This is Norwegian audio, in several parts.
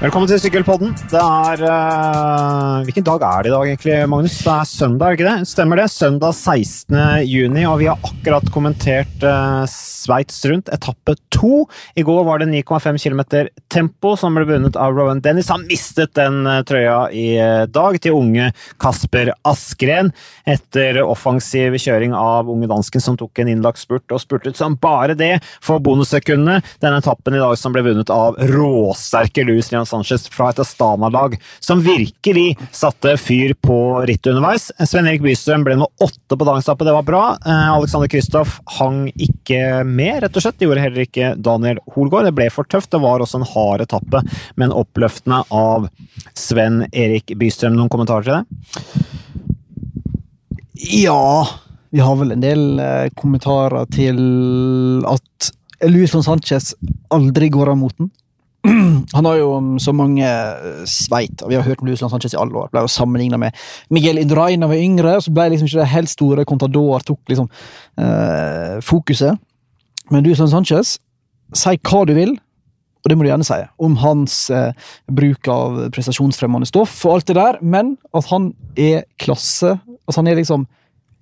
Velkommen til Sykkelpodden. Det er uh, Hvilken dag er det i dag, egentlig, Magnus? Det er søndag, ikke det? Stemmer det? Søndag 16. juni, og vi har akkurat kommentert uh, Sveits rundt, etappe to. I går var det 9,5 km tempo som ble vunnet av Rowan Dennis. Han mistet den uh, trøya i dag til unge Kasper Askren etter offensiv kjøring av unge dansken som tok en innlagt spurt og spurtet som bare det for bonussekundene. Denne etappen i dag som ble vunnet av råsterke Louis Leon Sanchez fra et Astana-lag som virkelig satte fyr på rittet underveis. Sven Erik Bystrøm ble med åtte på dagstappet, det var bra. Eh, Alexander Kristoff hang ikke med, rett og slett. Det gjorde heller ikke Daniel Holgaard. Det ble for tøft. Det var også en hard etappe, men oppløftende av Sven Erik Bystrøm. Noen kommentarer til det? Ja Vi har vel en del eh, kommentarer til at Luis von Sanchez aldri går av moten. Han har jo så mange uh, sveit, og vi har hørt om Lucian Sanchez i alle år. Ble jo sammenligna med Miguel Indrain da han var yngre, og så ble liksom ikke det helt store Contador tok liksom eh, fokuset. Men Lucian Sanchez, si hva du vil, og det må du gjerne si, om hans eh, bruk av prestasjonsfremmende stoff og alt det der, men at han er klasse Altså, han er liksom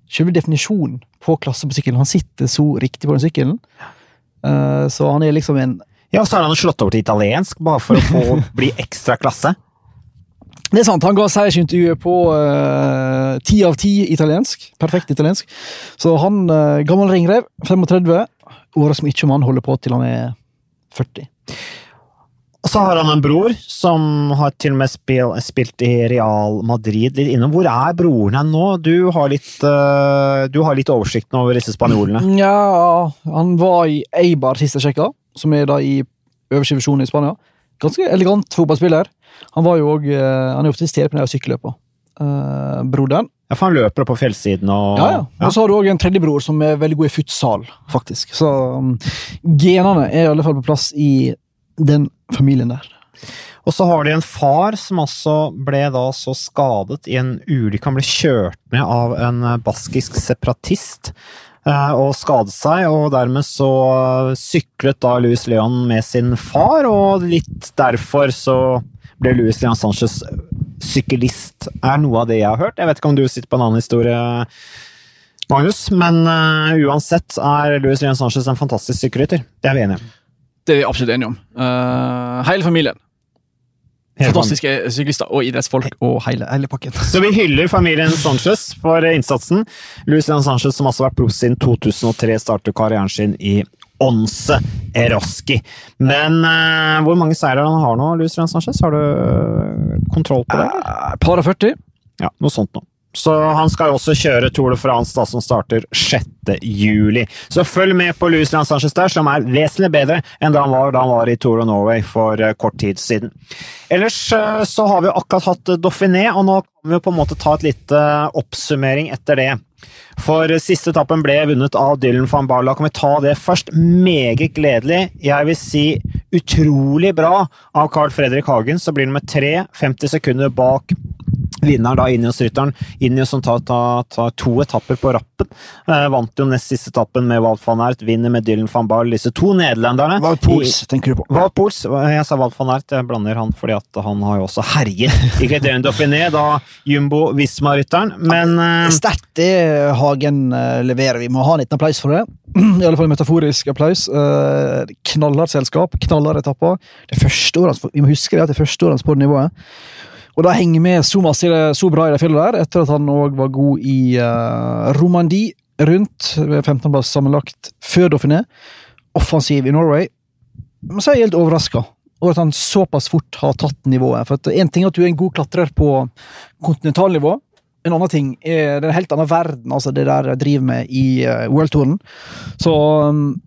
selve definisjonen på klasse på sykkelen. Han sitter så riktig på den sykkelen. eh, så han er liksom en ja, så har han slått over til italiensk, bare for å få bli ekstra klasse. Det er sant. Han ga seiersintervjuet på eh, ti uh, av ti italiensk. Perfekt italiensk. Så han, uh, gammel ringrev, 35, åra som ikke han holder på til han er 40. Og så har han en bror som har til og med spil, spilt i Real Madrid litt innom. Hvor er broren hen nå? Du har litt, uh, du har litt oversikten over disse spanjolene. Ja, han var i Eibar sist jeg sjekka som er da i øverste divisjon i Spania. Ganske elegant fotballspiller. Han var jo også, uh, han er ofte til stede på den sykkelløpa. Uh, broderen. Ja, for han løper på fjellsiden og Ja, ja. Og så har du òg en tredjebror som er veldig god i futsal, faktisk. Så um, genene er i alle fall på plass i den familien der. Og så har de en far som altså ble da så skadet i en ulykke. Han ble kjørt ned av en baskisk separatist Eh, og skadet seg, og dermed så syklet da Louis Leon med sin far, og litt derfor så ble Louis Leon Sanchez syklist, er noe av det jeg har hørt. Jeg vet ikke om du sitter på en annen historie, Magnus, men uh, uansett er Louis Leon Sanchez en fantastisk sykkelrytter. Det er vi enige om. Det er vi absolutt enige om. Uh, hele familien. Fantastiske syklister og idrettsfolk og hele, hele, pakken. Så vi hyller familien Sanchez for innsatsen. Lucian Sanchez, som også har vært proff siden 2003, startet karrieren sin i Onse Eroski. Men uh, hvor mange seire han har nå, Lucian Sanchez? Har du kontroll på det? Uh, par og 40. Ja, noe sånt noe. Så han skal jo også kjøre Tour de France, da, som starter 6. juli. Så følg med på Louis Land Sanchez der, som er vesentlig bedre enn da han var da han var i Tour of Norway for uh, kort tid siden. Ellers uh, så har vi akkurat hatt Dauphiné, og nå kan vi jo på en måte ta et lite oppsummering etter det. For siste etappen ble vunnet av Dylan van Barla. Kan vi ta det først? Meget gledelig. Jeg vil si utrolig bra av Carl Fredrik Hagen, som blir nummer tre, 50 sekunder bak Vinneren da Ineos-rytteren. Ineos som tar, tar, tar, to etapper på rappen. Eh, vant jo nest siste etappen med Walt van Ert, vinner med Dylan van Baal. Disse to nederlenderne. Walt Pools, tenker du på. Walt Pools, Jeg sa Walt van Ert, jeg blander han fordi at han har jo også herjet i Criterion Dauphiné, da Jumbo Visma-rytteren, men eh, Sterkt det Hagen uh, leverer. Vi må ha en liten applaus for det. I alle fall metaforisk applaus. Eh, knallhardt selskap, knallharde etapper. Det første året, vi må huske det at det første året på det nivået. Og da henger så, masse, så bra i det fjellet der, etter at han òg var god i uh, Romandie rundt ved 15.-plass sammenlagt før Dauphiné. Offensiv i Norway. Men så er jeg helt overraska over at han såpass fort har tatt nivået. For Én ting er at du er en god klatrer på kontinentalnivå. En annen ting er det er en helt annen verden, altså det der jeg driver med i uh, Worldtouren. Så um,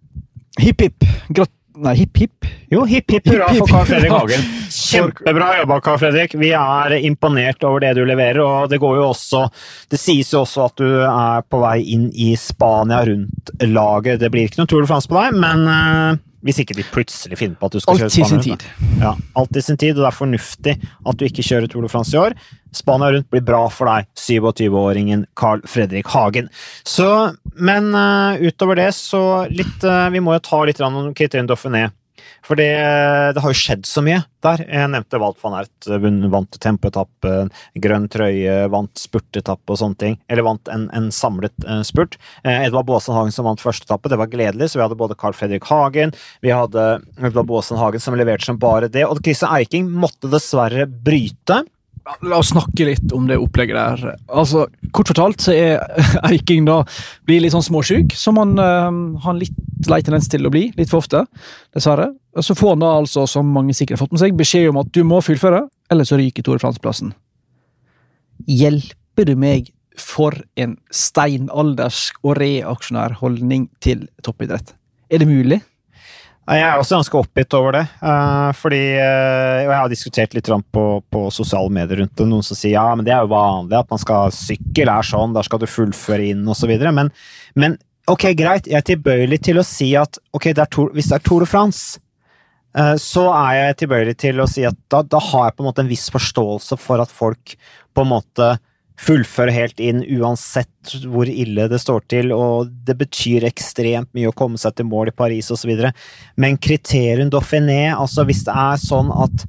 hipp hipp. Gratulerer Nei, hipp hipp. Jo, hipp hipp hurra for Carl Fredrik Hagen. Kjempebra jobba, Carl Fredrik. Vi er imponert over det du leverer, og det går jo også Det sies jo også at du er på vei inn i Spania rundt laget. Det blir ikke noen Tour de France på deg, men uh, hvis ikke de plutselig finner på at du skal alt kjøre Spania rundt. Ja, alt i sin tid, og det er fornuftig at du ikke kjører Tour de France i år. Spania rundt blir bra for deg, 27-åringen Carl Fredrik Hagen. Så, men uh, utover det, så litt uh, Vi må jo ta litt om Kriterium Dauphiné. For det, det, har jo skjedd så mye der. Jeg nevnte Walt van Ert vant tempoetappen, grønn trøye, vant spurtetappe og sånne ting. Eller vant en, en samlet uh, spurt. Uh, Edvard Baasen Hagen som vant første etappe, det var gledelig. Så vi hadde både Carl Fredrik Hagen, vi hadde Edvard Baasen Hagen som leverte som bare det. Og Christian Eiking måtte dessverre bryte. La oss snakke litt om det opplegget der. Altså, Kort fortalt så er Eiking da blir litt sånn småsjuk, som han uh, har litt lei tendens til å bli, litt for ofte, dessverre. Og Så får han da altså, som mange sikkert har fått med seg, beskjed om at du må fullføre, eller så ryker Tore Frans-plassen. Hjelper du meg for en steinaldersk og reaksjonær holdning til toppidrett? Er det mulig? Jeg er også ganske oppgitt over det. Uh, fordi uh, Jeg har diskutert litt på, på, sosiale medier rundt det. Noen som sier ja, men det er jo vanlig at man skal sykkel er sånn, der skal du fullføre inn osv. Men, men ok, greit, jeg er tilbøyelig til å si at ok, det Tour, hvis det er Tour de France, uh, så er jeg tilbøyelig til å si at da, da, har jeg på en måte en viss forståelse for at folk på en måte fullføre helt inn uansett hvor ille det står til, og det betyr ekstremt mye å komme seg til mål i Paris osv. Men kriterium Dauphiné, altså hvis det er sånn at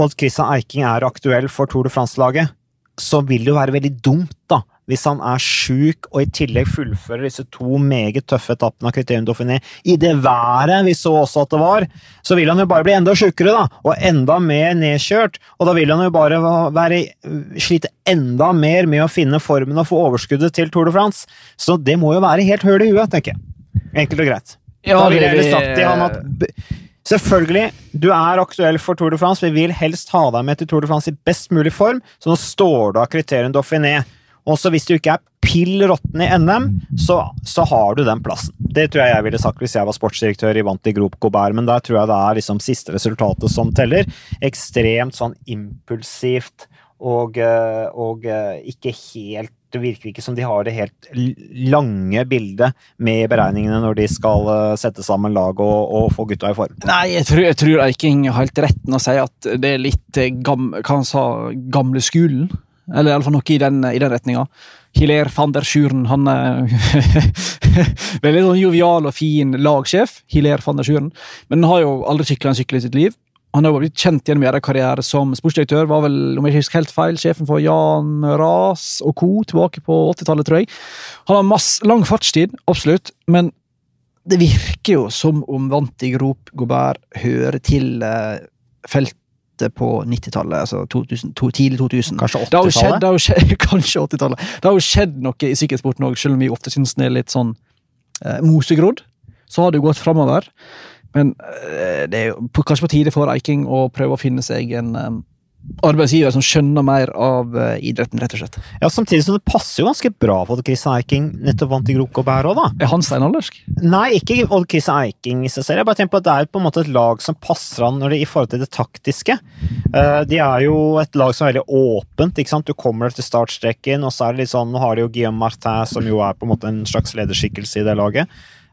Odd Christian Eiking er aktuell for Tour de France-laget, så vil det jo være veldig dumt da, hvis han er sjuk og i tillegg fullfører disse to meget tøffe etappene av Criterium Dauphiné i det været vi så også at det var, så vil han jo bare bli enda sjukere, da, og enda mer nedkjørt. Og da vil han jo bare være, slite enda mer med å finne formen og få overskuddet til Tour de France. Så det må jo være helt høl i huet, tenker jeg. Enkelt og greit. Ja, da vil jeg heller sagt til han at Selvfølgelig, du er aktuell for Tour de France. Vi vil helst ha deg med til Tour de France i best mulig form, så nå står det av kriterium Dauphiné. Også hvis du ikke er pill råtten i NM, så, så, har du den plassen. Det tror jeg jeg ville sagt hvis jeg var sportsdirektør i Vanti Grop Gobert, men der tror jeg det er liksom siste resultatet som teller. Ekstremt sånn impulsivt og, eh, og eh, ikke helt det virker ikke som de har det helt lange bildet med beregningene når de skal eh, sette sammen lag og, og få gutta i form. Nei, jeg tror, jeg tror Eiking har helt rett når han sier at det er litt gam, hva han sa, gamle skolen. Eller iallfall noe i den, i den retninga. Hilaire van der Schuren, han er veldig sånn jovial og fin lagsjef. Hilaire van der Schuren. Men han har jo aldri sykla en sykkel i sitt liv. Han har blitt kjent gjennom en karriere som sportsdirektør. Var vel, om jeg ikke husker helt feil, sjefen for Jan Ras og co. tilbake på 80-tallet, tror jeg. Han har masse, lang fartstid, absolutt, men det virker jo som om Vanti Grop Gobert hører til eh, felt på 90-tallet, altså 2000, to, tidlig 2000. Kanskje 80-tallet? Kanskje 80-tallet. Det har jo skjedd noe i sykkelsporten òg, selv om vi ofte syns den er litt sånn eh, mosegrodd. Så har det jo gått framover. Men eh, det er jo kanskje på tide for Eiking å prøve å finne seg en eh, arbeidsgiver som skjønner mer av uh, idretten, rett og slett. Ja, Samtidig som det passer jo ganske bra for Christian Eiking nettopp vant i Grok og Bær òg, da. Er han steinaldersk? Nei, ikke Odd Christian Eiking i seg selv. Jeg bare tenker på at Det er på en måte et lag som passer han når det, i forhold til det taktiske. Uh, de er jo et lag som er veldig åpent. ikke sant? Du kommer til startstreken, og så er det litt sånn Nå har de jo Guillaume Martin, som jo er på en måte en slags lederskikkelse i det laget.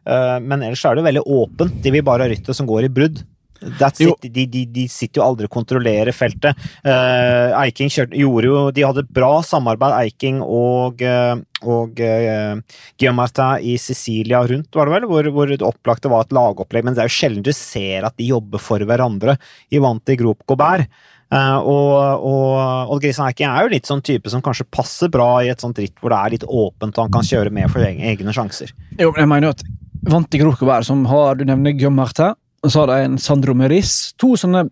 Uh, men ellers er det veldig åpent. De vil bare ha ryttere som går i brudd. De, de, de, sitter jo aldri og kontrollerer feltet. Uh, Eiking kjørte, gjorde jo De hadde bra samarbeid, Eiking og, uh, og uh, Guillaume Martin i Sicilia rundt, var det vel? Hvor, hvor det opplagte var et lagopplegg. Men det er jo sjelden du ser at de jobber for hverandre i Vanti Grop Gobert. Uh, og, og Grisan Eiking er jo litt sånn type som kanskje passer bra i et sånt ritt hvor det er litt åpent og han kan kjøre med for egne sjanser. Jo, men jeg mener at Vanti Grop Gobert, som har du nevner Guillaume Martin og så har de en Sandro Meris. To sånne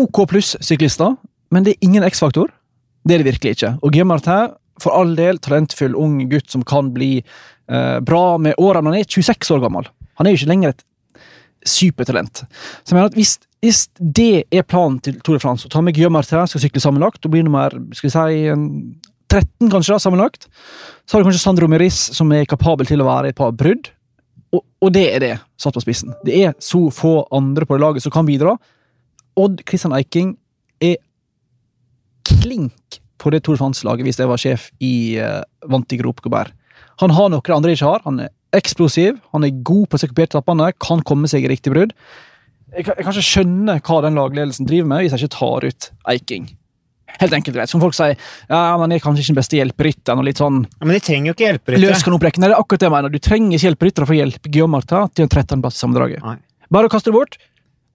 OK pluss-syklister, men det er ingen X-faktor. Det er det virkelig ikke. Og Guillaume her, for all del, talentfull ung gutt som kan bli eh, bra med årene. Han er 26 år gammel. Han er jo ikke lenger et supertalent. Så jeg mener at hvis, hvis det er planen til Tour de France, å ta med Guillaume Martin, skal sykle sammenlagt og bli nummer skal vi si, 13 kanskje da, sammenlagt, så har du kanskje Sandro Meris, som er kapabel til å være et par brudd. Og, det er det, satt på spissen. Det er så få andre på det laget som kan bidra. Odd Kristian Eiking er klink på det Tour France-laget hvis jeg var sjef i uh, Vantigrop Gobert. Han har noe andre ikke har. Han er eksplosiv, han er god på sekuperte kan komme seg i riktig brudd. Jeg, jeg kan ikke skjønne hva den lagledelsen driver med, hvis jeg ikke tar ut Eiking. Helt enkelt greit. Som folk sier, ja, men jeg er kanskje ikke den beste hjelperytteren. og litt sånn... Ja, men de trenger jo ikke hjelperyttere. Løs. Det er akkurat det jeg mener. Du trenger ikke hjelperyttere for å hjelpe Guillaume til en 13. plass i sammendraget. Bare kast det bort.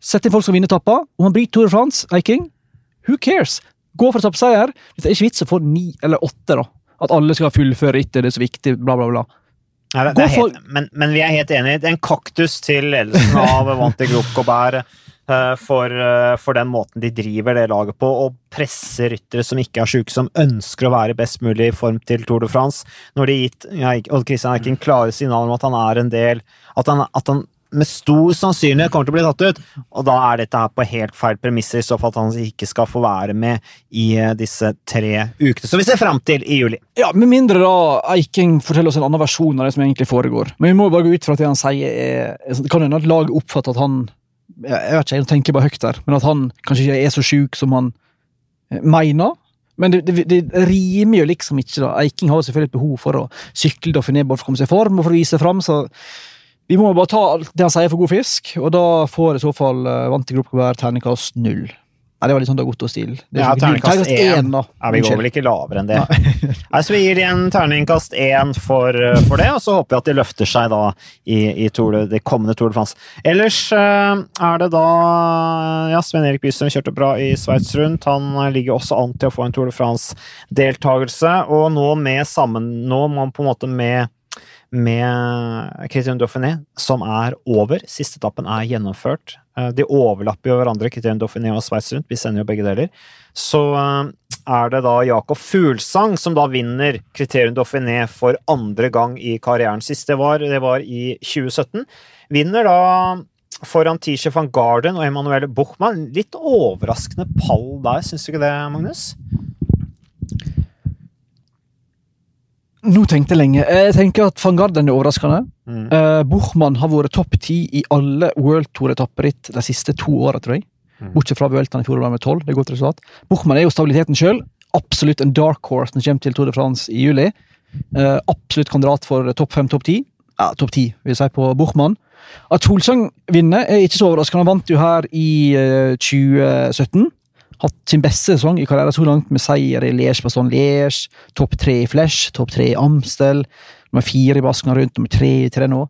Sett inn folk som vinner tappa. Om han bryter Tour de France, Eiking, who cares? Gå for etappeseier. Det er ikke vits å få ni eller åtte, da. At alle skal fullføre rittet, det er så viktig, bla, bla, bla. Nei, det, det helt, men, men, vi er helt enige. En kaktus til ledelsen av Vante Group Gobert uh, for, uh, for, den måten de driver det laget på, og presser ryttere som ikke er sjuke, som ønsker å være best mulig i form til Tour de France. Når de gitt Odd Christian Eiking klare signaler om at han er en del At han, at han med stor sannsynlighet kommer til å bli tatt ut. Og da er dette her på helt feil premisser, i så fall at han ikke skal få være med i eh, disse tre ukene som vi ser fram til i juli. Ja, Med mindre da Eiking forteller oss en annen versjon av det som egentlig foregår. Men vi må bare gå ut fra at det han sier er Det kan hende at laget oppfatter at han Jeg vet ikke, jeg tenker bare høyt der, men at han kanskje ikke er så sjuk som han eh, mener. Men det, det, det, rimer jo liksom ikke. da. Eiking har jo selvfølgelig et behov for å sykle Dauphiné for å komme seg i form og for å vise fram, så vi må bare ta alt det han sier for god fisk, og da får i så fall uh, gruppe hver terningkast null. Nei, Det var litt sånn Dagoto-stil. Ja, terningkast én. Ja, vi går vel ikke lavere enn det. Nei, så Vi gir igjen terningkast én for, eh, for, det, og så håper vi at de løfter seg da i, i Tour, det kommende Tour de France. Ellers uh, er det da ja, Sven Erik Bystrøm kjørte bra i Sveits rundt. Han ligger også an til å få en Tour de France-deltakelse, og nå med sammen Nå må han på en måte med med Criterion Dauphiné, som er over. Siste etappen er gjennomført. Eh, de overlapper jo hverandre, Criterion Dauphiné og Sveits rundt. Vi sender jo begge deler. Så eh, er det da Jakob Fuglsang som da vinner Criterion Dauphiné for andre gang i karrieren. Sist det var, det var i 2017. Vinner da foran Tisha van Garden og Emanuele Buchmann. Litt overraskende pall der, syns du ikke det, Magnus? Nå tenkte jeg lenge. Jeg tenker at van Garden er overraskende. Mm. Uh, Buchmann har vært topp ti i alle World Tour-etapperitt de siste to åra, tror jeg. Mm. Bortsett fra Vueltaen i fjor med tolv. Det er godt resultat. Buchmann er jo stabiliteten sjøl. Absolutt en dark horse når det kommer til Tour de France i juli. Uh, absolutt kandidat for topp fem, topp ti. Ja, topp ti, vil jeg si, på Buchmann. At Solsang vinner, er ikke så overraskende. Han vant jo her i uh, eh, 2017 hatt sin beste sesong i karrieren så langt, med seier i Liège Baston Liège, topp tre i Flesh, topp tre i Amstel, nummer fire i Basken rundt, nummer tre i Trenå.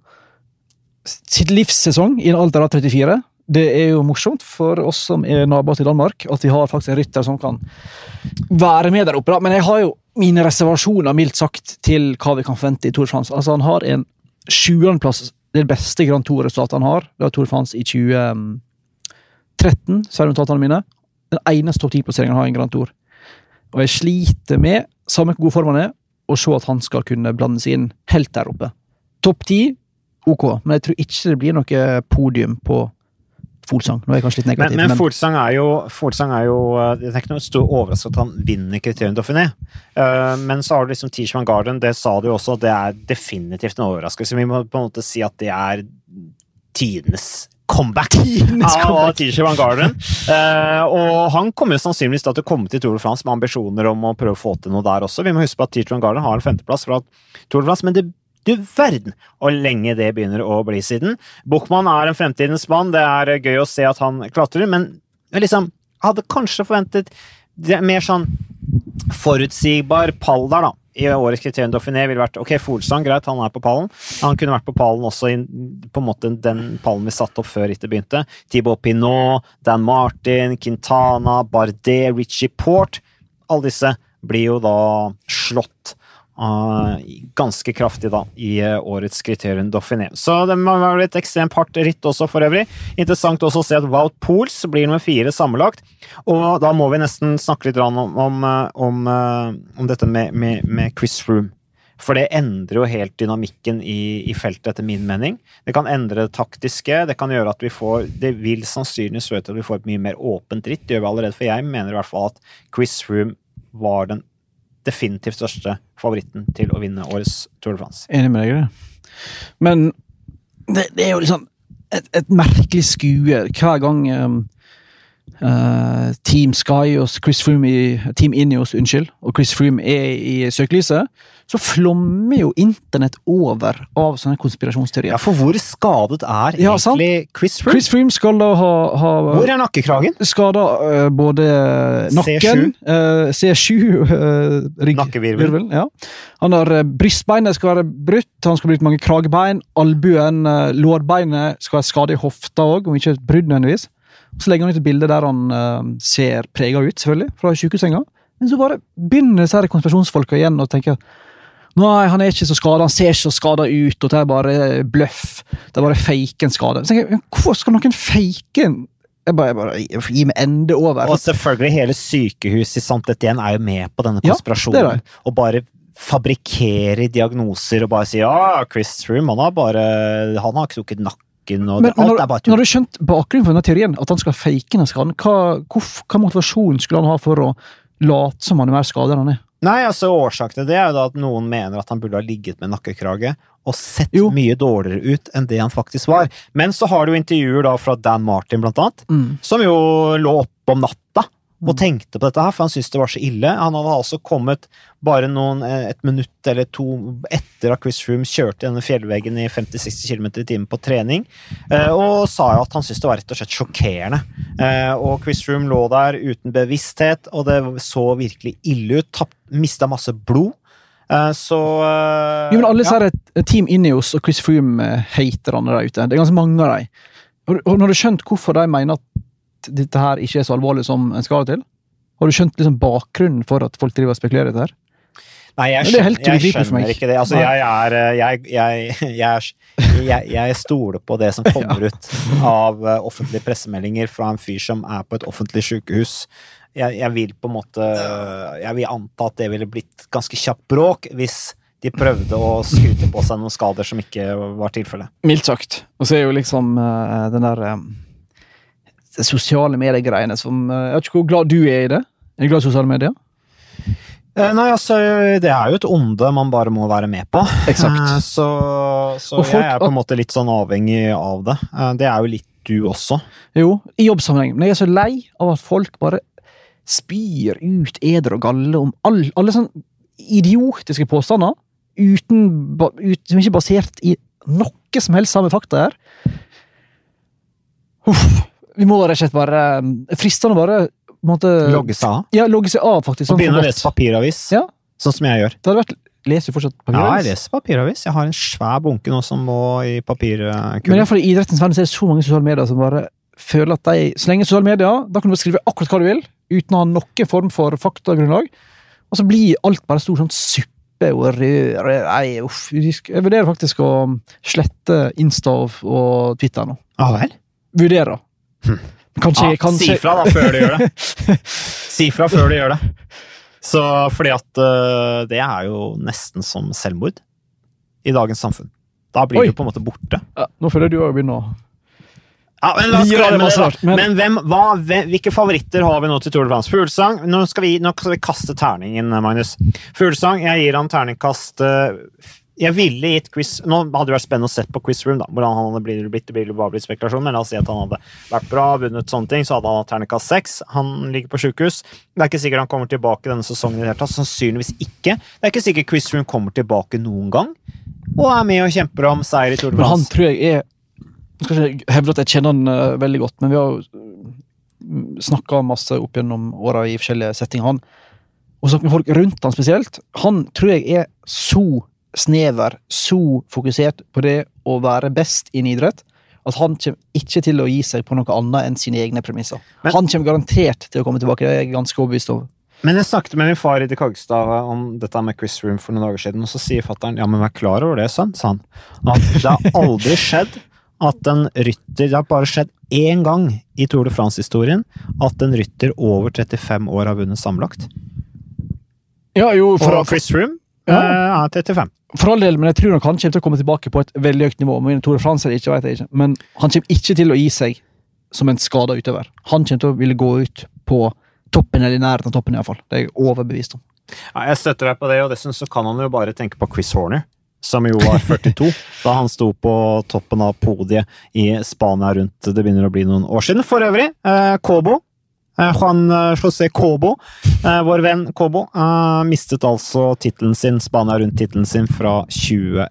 Sitt livssesong i en alder av 34. Det er jo morsomt for oss som er naboer til Danmark, at vi har faktisk en rytter som kan være med der oppe. Da. Men jeg har jo mine reservasjoner, mildt sagt, til hva vi kan forvente i Tour de France. Altså, han har en sjuendeplass, det beste Grand Tour-resultatet han har. Det var Tour de France i 2013, sier notatene mine den eneste topp ti-plasseringen har i en Grand Tour. Og jeg sliter med, samme hvor god form han er, å se at han skal kunne blande seg inn helt der oppe. Topp ti, ok, men jeg tror ikke det blir noe podium på Folsang. Nå er jeg kanskje litt negativ. Men, men, men Folsang er jo, Folsang er jo eh, Det er ikke noe stor overraskelse at han vinner kriterium Dauphiné. Uh, men så har du liksom Tishman Garden, det sa du jo også, det er definitivt en overraskelse. Vi må på en måte si at det er tidenes comeback av TJ Van Garden. Uh, og han kommer jo sannsynligvis til å komme til Tour de France med ambisjoner om å prøve å få til noe der også. Vi må huske på at Tirsdag Van Garden har en femteplass fra Tour de France, men det du verden hvor lenge det begynner å bli siden. Buchmann er en fremtidens mann. Det er gøy å se at han klatrer, men liksom hadde kanskje forventet mer sånn forutsigbar pall der, da i årets kriterium Dauphiné ville vært ok, Folsang, greit, han er på pallen. Han kunne vært på pallen også i på en måte den pallen vi satte opp før rittet begynte. Thibaut Pinot, Dan Martin, Quintana, Bardet, Richie Port. Alle disse blir jo da slått ganske kraftig da, i uh, årets kriterium Dauphiné. Så det må være et ekstremt hardt ritt også, for øvrig. Interessant også å se at Wout Pools blir nummer fire sammenlagt. Og da må vi nesten snakke litt om, om, eh, om, om dette med, med, med, Chris Froome. For det endrer jo helt dynamikken i, i, feltet, etter min mening. Det kan endre det taktiske. Det kan gjøre at vi får Det vil sannsynligvis føre til at vi får et mye mer åpent ritt. Det gjør vi allerede, for jeg mener i hvert fall at Chris Froome var den definitivt største favoritten til å vinne årets Tour de France. Enig med deg det. Men det, det, er jo liksom et, et, merkelig skue hver gang um, eh, Team Sky og Chris Froome i Team Ineos, unnskyld, og Chris Froome er i søkelyset, så flommer jo internett over av sånne konspirasjonsteorier. Ja, for hvor skadet er Ja, sant. egentlig Chris Froome? Chris Froome skal da ha, ha Hvor er nakkekragen? skada både nakken, eh, C7, uh, rygg, Nakkevirvel. virvel, ja. Han har eh, brystbeinet skal være brutt, han skal brukt mange kragebein, albuen, eh, lårbeinet skal være skade i hofta òg, om ikke et brudd nødvendigvis. Så legger han ut et bilde der han uh, ser prega ut, selvfølgelig, fra sykehussenga. Men så bare begynner disse konspirasjonsfolka igjen å tenke Nei, han er ikke så skada, han ser ikke så skada ut, og det er bare bløff. Det er bare fake en skade. Så tenker jeg, Hvorfor skal noen fake en jeg bare, jeg bare Gi meg ende over. Og selvfølgelig hele sykehuset i Sant Etienne er jo med på denne Ja, konspirasjonen. det er det. Og bare fabrikkerer diagnoser og bare sier ja, Chris Froome, han har bare Han har ikke knukket nakken og Men det, alt når, er bare når du har skjønt bakgrunnen for denne teorien, at han skal fake denne skaden, hva, hvorf- hva motivasjon skulle han ha for å late som han er mer skadet enn han er? Nei, altså Årsaken til det er jo da at noen mener at han burde ha ligget med nakkekrage og sett Jo. mye dårligere ut enn det han faktisk var. Men så har du intervjuer da fra Dan Martin, blant annet, som jo lå oppe om natta og Mm. tenkte på dette her, for han syntes det var så ille. Han hadde altså kommet bare noen, eh, et minutt eller to etter at Chris Froome kjørte denne fjellveggen i 50-60 km i timen på trening, eh, og sa jo at han syntes det var rett og slett sjokkerende. Eh, Og Chris Froome lå der uten bevissthet, og det så virkelig ille ut. Mista masse blod. Så Jo, men alle ja. disse her Team Ineos og Chris Froome-haterne der ute, det er ganske mange av dem. Når du har skjønt hvorfor de mener at dette her ikke er så alvorlig som en skal det til? Har du skjønt liksom bakgrunnen for at folk driver og spekulerer i dette her? Nei, jeg Men det er helt skjønner, jeg skjønner ikke det. Altså, jeg er eh, jeg, jeg, jeg, er- jeg, jeg stoler på det som kommer ut av eh, offentlige pressemeldinger fra en fyr som er på et offentlig sykehus. Jeg, jeg vil på en måte Jeg vil anta at det ville blitt ganske kjapt bråk hvis de prøvde å skryte på seg noen skader som ikke var tilfellet. Mildt sagt. Og så er jo liksom eh, den der eh, det sosiale medier-greiene som eh, Jeg vet ikke hvor glad du er i det? Er du glad i sosiale medier? Eh, Nei, altså, det er jo et onde man bare må være med på. Eksakt. Eh, Så, så folk- jeg er på en måte litt sånn avhengig av det. Det er jo litt du også. Jo, i jobbsammenheng. Men jeg er så lei av at folk bare spyr ut eder og galle om all, alle sånne idiotiske påstander uten, ut, som ikke er basert i noe som helst samme fakta her. Uff, vi må rett og slett bare eh, Fristende bare måtte, Logge seg av. Ja, logge seg av, faktisk. Og Sånn begynne å lese papiravis, Ja. sånn som jeg gjør. Det hadde vært Leser du fortsatt papiravis? Ja, jeg leser papiravis. Jeg har en svær bunke nå som må i Men papirkullen. iallfall i idrettens verden så er det så mange sosiale medier som bare føler at de Så lenge sosiale medier, da kan du bare skrive akkurat hva du vil, uten å ha noen form for faktagrunnlag. Og så blir alt bare stor sånn suppe og rør Nei, uff. Jeg vurderer faktisk å slette Insta og, og Twitter nå. Ja vel? Vurderer. Kanskje, Ja, kanskje Si fra da før du gjør det. Si fra før du gjør det. Så fordi at uh, det er jo nesten som selvmord i dagens samfunn. Da blir Oi. du på en måte borte. ja, Nå føler du òg begynner å Ja, men det men- Men hvem, hva, hvem, hvilke favoritter har vi nå til Tour de France? Fuglesang. Nå skal vi, nå skal vi kaste terningen, Magnus. Fuglesang, jeg gir han terningkast øh, Jeg ville gitt Chris Nå hadde det vært spennende å se på Quiz Room, da, hvordan han hadde blitt, blitt, jo bare blitt spekulasjon, men la oss si at han hadde vært bra, vunnet sånne ting, så hadde han hatt terningkast seks. Han ligger på sjukehus. Det er ikke sikkert han kommer tilbake denne sesongen i det hele tatt. Sannsynligvis ikke. Det er ikke sikkert Quiz Room kommer tilbake noen gang, og er med og kjemper om seier i Tour de Men han tror jeg er Jeg skal ikke hevde at jeg kjenner han uh, veldig godt, men vi har jo snakka masse opp gjennom åra i forskjellige settinger. Han, og snakket med folk rundt han spesielt. Han tror jeg er så snever, så fokusert på det å være best innen idrett, at han kommer ikke til å gi seg på noe annet enn sine egne premisser. Men- han kommer garantert til å komme tilbake, det er jeg ganske overbevist om. Men jeg snakket med min far i De Kagstad om dette med Chris Room for noen dager siden, og så sier fattern ja, men vær klar over det, sønn, sa han. At det har aldri skjedd at en rytter Det har bare skjedd én gang i Tour de France-historien at en rytter over 35 år har vunnet sammenlagt. Ja, jo, Og Chris Room Ja. eh, er 35. For all del, men jeg tror nok han kommer til å komme tilbake på et veldig høyt nivå. Men Tore Frans Tour de France eller ikke, vet jeg ikke. Men han kommer ikke til å gi seg som en skada utøver. Han kommer til å ville gå ut på toppen, eller i nærheten av toppen, iallfall. Det er jeg overbevist om. Ja, jeg støtter deg på det, og dessuten så kan han jo bare tenke på Chris Horner. Som jo var 42 da han sto på toppen av podiet i Spania rundt det begynner å bli noen år siden. For øvrig, eh, Kobo Eh, Juan eh, José Cobo, eh, vår venn Cobo, eh, mistet altså tittelen sin, Spania rundt tittelen sin fra 2011,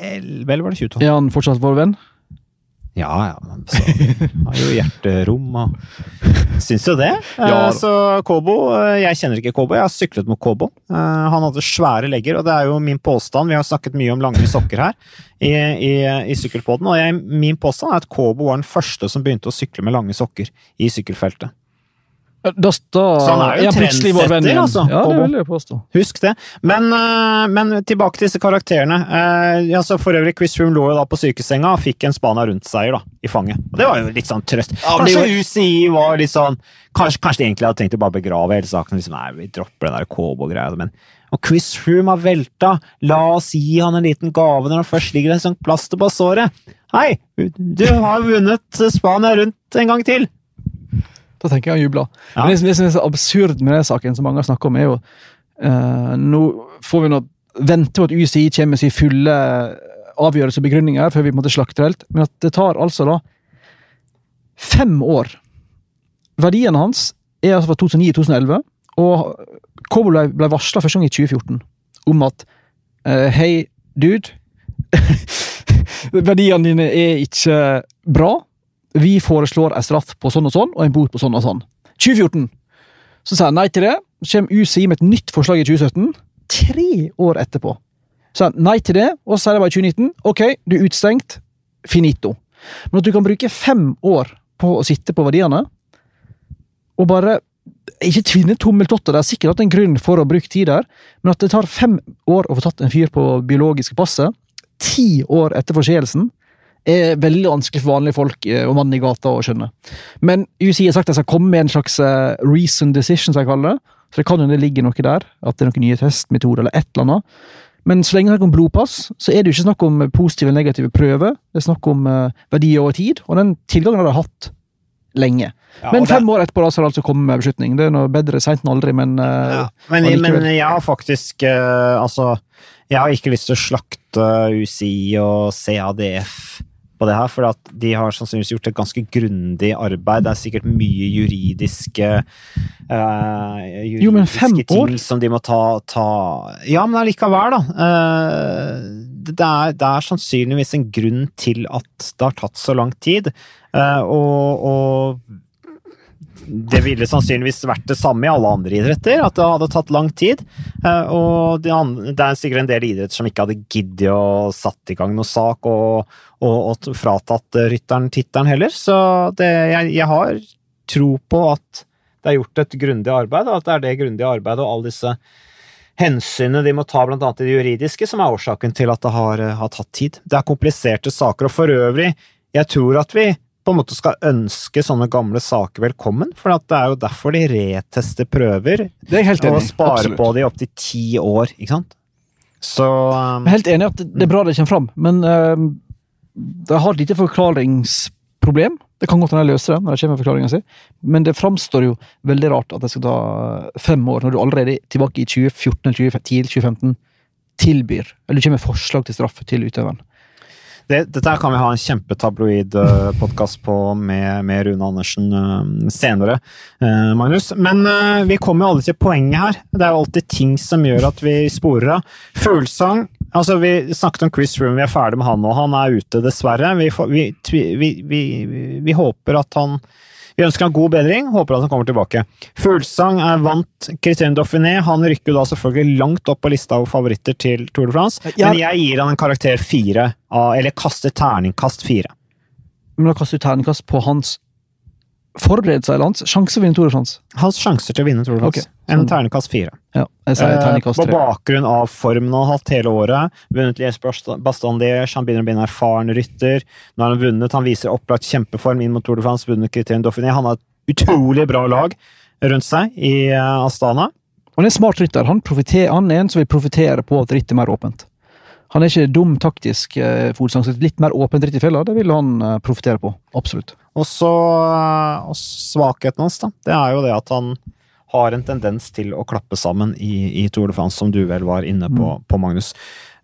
eller var det 2012? Er han fortsatt vår venn? Ja, ja. Så, har jo hjerterom og Syns jo det. Eh, Ja. Så Kobo eh, Jeg kjenner ikke Kobo, jeg har syklet mot Kobo. Eh, Han hadde svære legger, og det er jo min påstand. Vi har snakket mye om lange sokker her i, i, i sykkelpodden, og jeg, min påstand er at Kobo var den første som begynte å sykle med lange sokker i sykkelfeltet. Da, da Så han er jo ja, trendsetter, altså, Ja, det vil jeg påstå. Husk det. Men, eh, men tilbake til disse karakterene. Ja, altså for øvrig, Chris Froome lå jo da på sykesenga og fikk en Spania rundt-seier i fanget. Og det var jo litt sånn trøst. Ja, Kanskje UCI var litt sånn Kanskje, kanskje de egentlig hadde tenkt å bare begrave hele saken. Liksom, nei, vi dropper den der Kobo-greia. Men og Chris Froome har velta. La oss gi han en liten gave når han først ligger en sånn plaster på såret. Hei, du har vunnet Spania rundt en gang til! Da tenker jeg han jubler. Ja. Men det, det som er så absurd med den saken, som mange har snakket om, er jo uh, Nå får vi nå vente på at UCI kommer med sin fulle avgjørelse og begrunninger før vi på en måte slakter helt, men at det tar altså da fem år. Verdiene hans er altså fra 2009-2011, og Kobo ble, ble varsla første gang i 2014 om at uh, Hei, dude. Verdiene dine er ikke bra. Vi foreslår en straff på sånn og sånn, og en bot på sånn og sånn. 2014. Så sa jeg nei til det. Så kommer UCI med et nytt forslag i 2017. Tre år etterpå. Så jeg nei til det, og så sier de bare i 2019 ok, du er utstengt. Finito. Men at du kan bruke fem år på å sitte på verdiene, og bare ikke tvinne tommeltotter, det er sikkert hatt en grunn for å bruke tid der, men at det tar fem år å få tatt en fyr på biologiske passet, ti år etter forseelsen, er veldig vanskelig for vanlige folk eh, og mannen i gata å skjønne. Men UCI har sagt at de skal komme med en slags eh, reason decision, som jeg kaller det. Så det kan jo det ligge noe der, at det er noen nye testmetoder eller et eller annet. Men så lenge det er snakk om blodpass, så er det jo ikke snakk om positive eller negative prøver. Det er snakk om eh, verdier over tid, og den tilgangen har de hatt lenge. Ja, men fem det- år etterpå da, så har det altså kommet med beslutning. Det er noe bedre seint enn aldri, men eh, Ja, men, men jeg har faktisk eh, Altså, jeg har ikke lyst til å slakte UCI og CADF på det her, for at de har sannsynligvis gjort et ganske grundig arbeid. Det er sikkert mye juridiske eh, Jo, men fem juridiske ting år? som de må ta, ta Ja, men allikevel, da. Uh, det, er, det er sannsynligvis en grunn til at det har tatt så lang tid. Uh, og, og det ville sannsynligvis vært det samme i alle andre idretter, at det hadde tatt lang tid. Eh, Og det er sikkert en del idretter som ikke hadde giddet å satt i gang noe sak og, og, og fratatt eh, rytteren tittelen heller. Så det, jeg, jeg har tro på at det er gjort et grundig arbeid, og at det er det grundige arbeidet og alle disse hensynene de må ta, annet i det juridiske, som er årsaken til at det har, eh, har tatt tid. Det er kompliserte saker, og for øvrig, jeg tror at vi på en måte skal ønske sånne gamle saker velkommen, for at det er jo derfor de retester prøver, det er jeg helt enig Og sparer Absolutt. på de opptil ti år, ikke sant? Så um, Jeg er helt enig i at det er bra det kommer fram, men uh, det har et lite forklaringsproblem. Det kan godt hende jeg løser det når det kommer med forklaringa si, men det framstår jo veldig rart at det skal ta fem år, når du allerede tilbake i 2014 eller 2010 2015 tilbyr, eller du kommer med forslag til straff til utøveren. Det, dette kan vi ha en kjempetabloid uh, podkast på med, med Rune Andersen eh, senere, eh, Magnus. Men eh, vi kommer jo alle til poenget her. Det er jo alltid ting som gjør at vi sporer av. Fuglesang Altså, Vi snakket om Chris Room, vi er ferdig med han nå. Han er ute, dessverre. Vi, vi, vi, vi håper at han vi ønsker han god bedring, håper at han kommer tilbake. Fuglsang er vant Christian Dauphiné. Han rykker da selvfølgelig langt opp på lista over favoritter til Tour de France, Ja. men jeg gir han en karakter fire, eller kaster terningkast fire. Men da kaster du terningkast på hans forberedelse i lands, sjanse å vinne Tour de France. Hans sjanser til å vinne Tour de France. Ok, En ternekast fire. Ja, jeg sier Eh, på bakgrunn av formen han har hatt hele året. Vunnet Liège Bastandier, han begynner å bli en erfaren rytter. Nå har han vunnet, han viser opplagt kjempeform inn mot Tour de France, vunnet Criterion Dauphiné. Han har et utrolig bra lag rundt seg i eh, Astana. Han er en smart rytter. Han, han er en som vil profitere på at rittet er mer åpent. Han er ikke dum taktisk, eh, litt mer åpent ritt i fella, det vil han eh, profitere på. Absolutt. Og så eh, Svakheten hans, da. Det er jo det at han har en tendens til å klappe sammen i, i Tour de France, som du vel var inne på, på Magnus.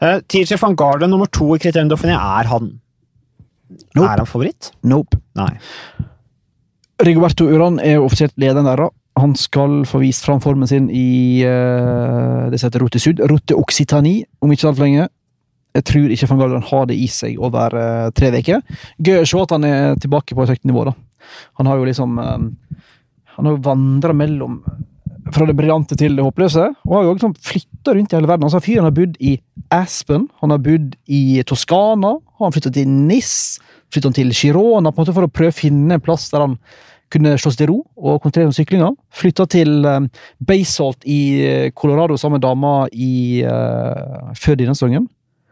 Uh, TJ van Garden, nummer to i Criterion Dauphiné, er han Nope. Er han favoritt? Nope. Nei. Rigoberto Uran er jo offisielt lederen der. Han skal få vist fram formen sin i uh, det som heter Rote Sud. Rote Occitanie om ikke altfor lenge. Jeg tror ikke van Garderen har det i seg over uh, tre uker. Gøy å se at han er tilbake på et høyt nivå. da. Han har jo liksom um, Han har jo vandra mellom fra det briljante til det håpløse. Og har jo liksom flytta rundt i hele verden. Altså, Fyren har bodd i Aspen, han har bodd i Toskana, han har flytta til Nis, flytta til Girona på en måte for å prøve å finne en plass der han kunne slå seg til ro og konsentrere om syklinga. Flytta til um, Basalt i Colorado sammen med dama i, uh, før denne sesongen.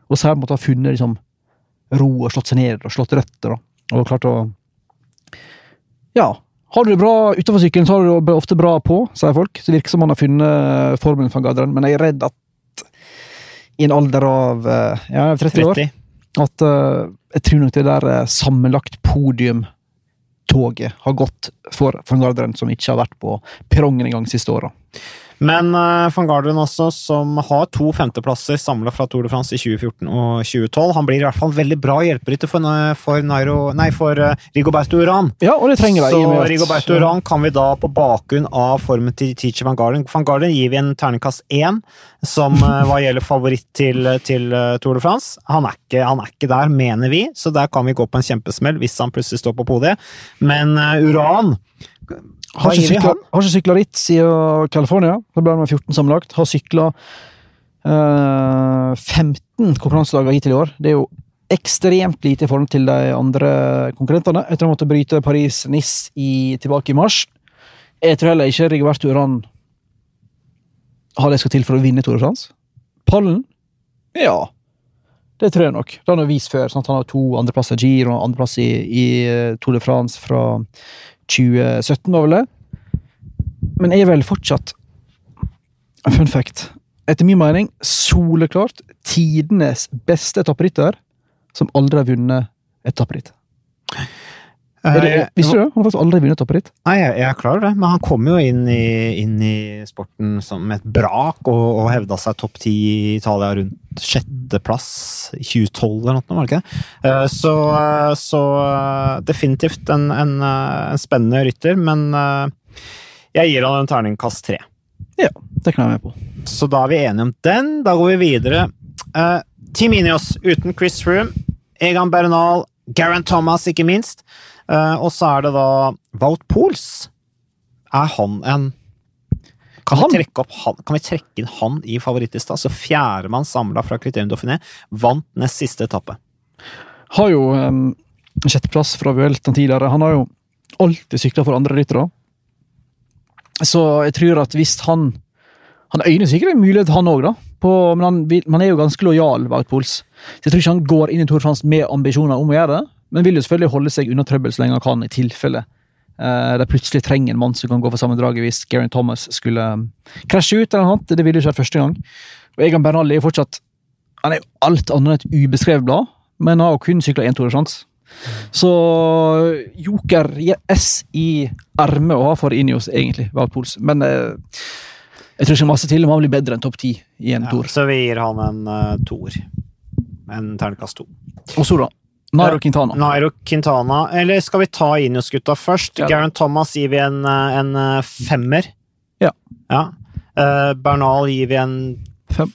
Og så har ha funnet liksom, ro og slått seg ned og slått røtter. Da. Og klart å Ja. Har du det bra utenfor sykkelen, så har du det ofte bra på, sier folk. Så det virker som han har funnet formen for gadderen. men jeg er redd at i en alder av uh, ja, 30 år at uh, jeg tror nok det der sammenlagt podiumtoget har gått for van Garderen, som ikke har vært på perrongen engang siste åra. Men uh, van Garderen også, som har to femteplasser samla fra Tour de France i 2014 og 2012. Han blir i hvert fall veldig bra hjelperytter for, uh, for, Nairo, nei, for uh, Rigoberto Uran. Ja, og det trenger de. Så Rigoberto Uran kan vi da, på bakgrunn av formen til Teacher van Garderen Van Garderen gir vi en terningkast én, som uh, hva gjelder favoritt til, til Tour de France. Han er, ikke, han er ikke der, mener vi, så der kan vi gå på en kjempesmell hvis han plutselig står på podiet. Men Uran Har ikke sykla, ritt siden California. Da ble han 14 sammenlagt. Har sykla eh, 15 konkurransedager hittil i år. Det er jo ekstremt lite i forhold til de andre konkurrentene. Etter å måtte bryte Paris-Nice i- tilbake i mars. Jeg tror heller ikke Rigoberto Uran har det skal til for å vinne Tour de France. Pallen? Ja. Det tror jeg nok. Det har han vist før. Sant? Han har to andreplasser i Giro og andreplass i, i Tour de France fra 2017, var vel det. Men er vel fortsatt Fun fact. Etter min mening soleklart tidenes beste etapprytter som aldri har vunnet etapperitt. Eh, Visste du det? Han har faktisk aldri vunnet etapperitt. Nei, jeg, jeg er klar over det, men han kom jo inn i, inn i sporten som et brak og, og hevda seg topp ti i Italia rundt sjetteplass i 2012 eller noe, var det ikke det? Eh, Så, eh, så eh, definitivt en, en, eh, en spennende rytter, men eh, jeg gir han en terningkast tre. Ja, det kan jeg være med på. Så da er vi enige om den. Da går vi videre. Uh, Team Ineos uten Chris Room, Egan Bernal, Garant Thomas, ikke minst. Eh, og så er det da Wout Pools. Er han en kan Han? vi, han, kan vi trekke inn han i favorittlista? Så fjerdemann samla fra Criterium Dauphiné vant nest siste etappe. Har jo um, sjetteplass fra Vuelta tidligere. Han har jo alltid sykla for andre ryttere. Så jeg tror at hvis han Han øyner sikkert en mulighet, han òg, da. På, men han, man er jo ganske lojal, Wout Pols. Så jeg tror ikke han går inn i Tour France med ambisjoner om å gjøre det. Men vil jo selvfølgelig holde seg unna trøbbel så lenge han kan, i tilfelle eh, de plutselig trenger en mann som kan gå for sammendraget hvis Geraint Thomas skulle um, krasje ut. eller noe annet. Det ville ikke vært første gang. Og Egan Bernal er jo fortsatt Han er jo alt annet enn et ubeskrevet blad, men har jo kun sykla én France. Så Joker S i ermet å ha for Ineos, egentlig, Valpols. Pols. Men eh, jeg tror ikke masse til om han blir bedre enn topp ti i en Ja, toer. så vi gir han en uh, toer. En terningkast to. Og så, da. Nairo Quintana. Nairo Quintana. Eller skal vi ta Ineos-gutta først? Ja. Garen Thomas gir vi en, eh, en eh, femmer. Ja. ja. Eh, Bernal gir vi en Fem.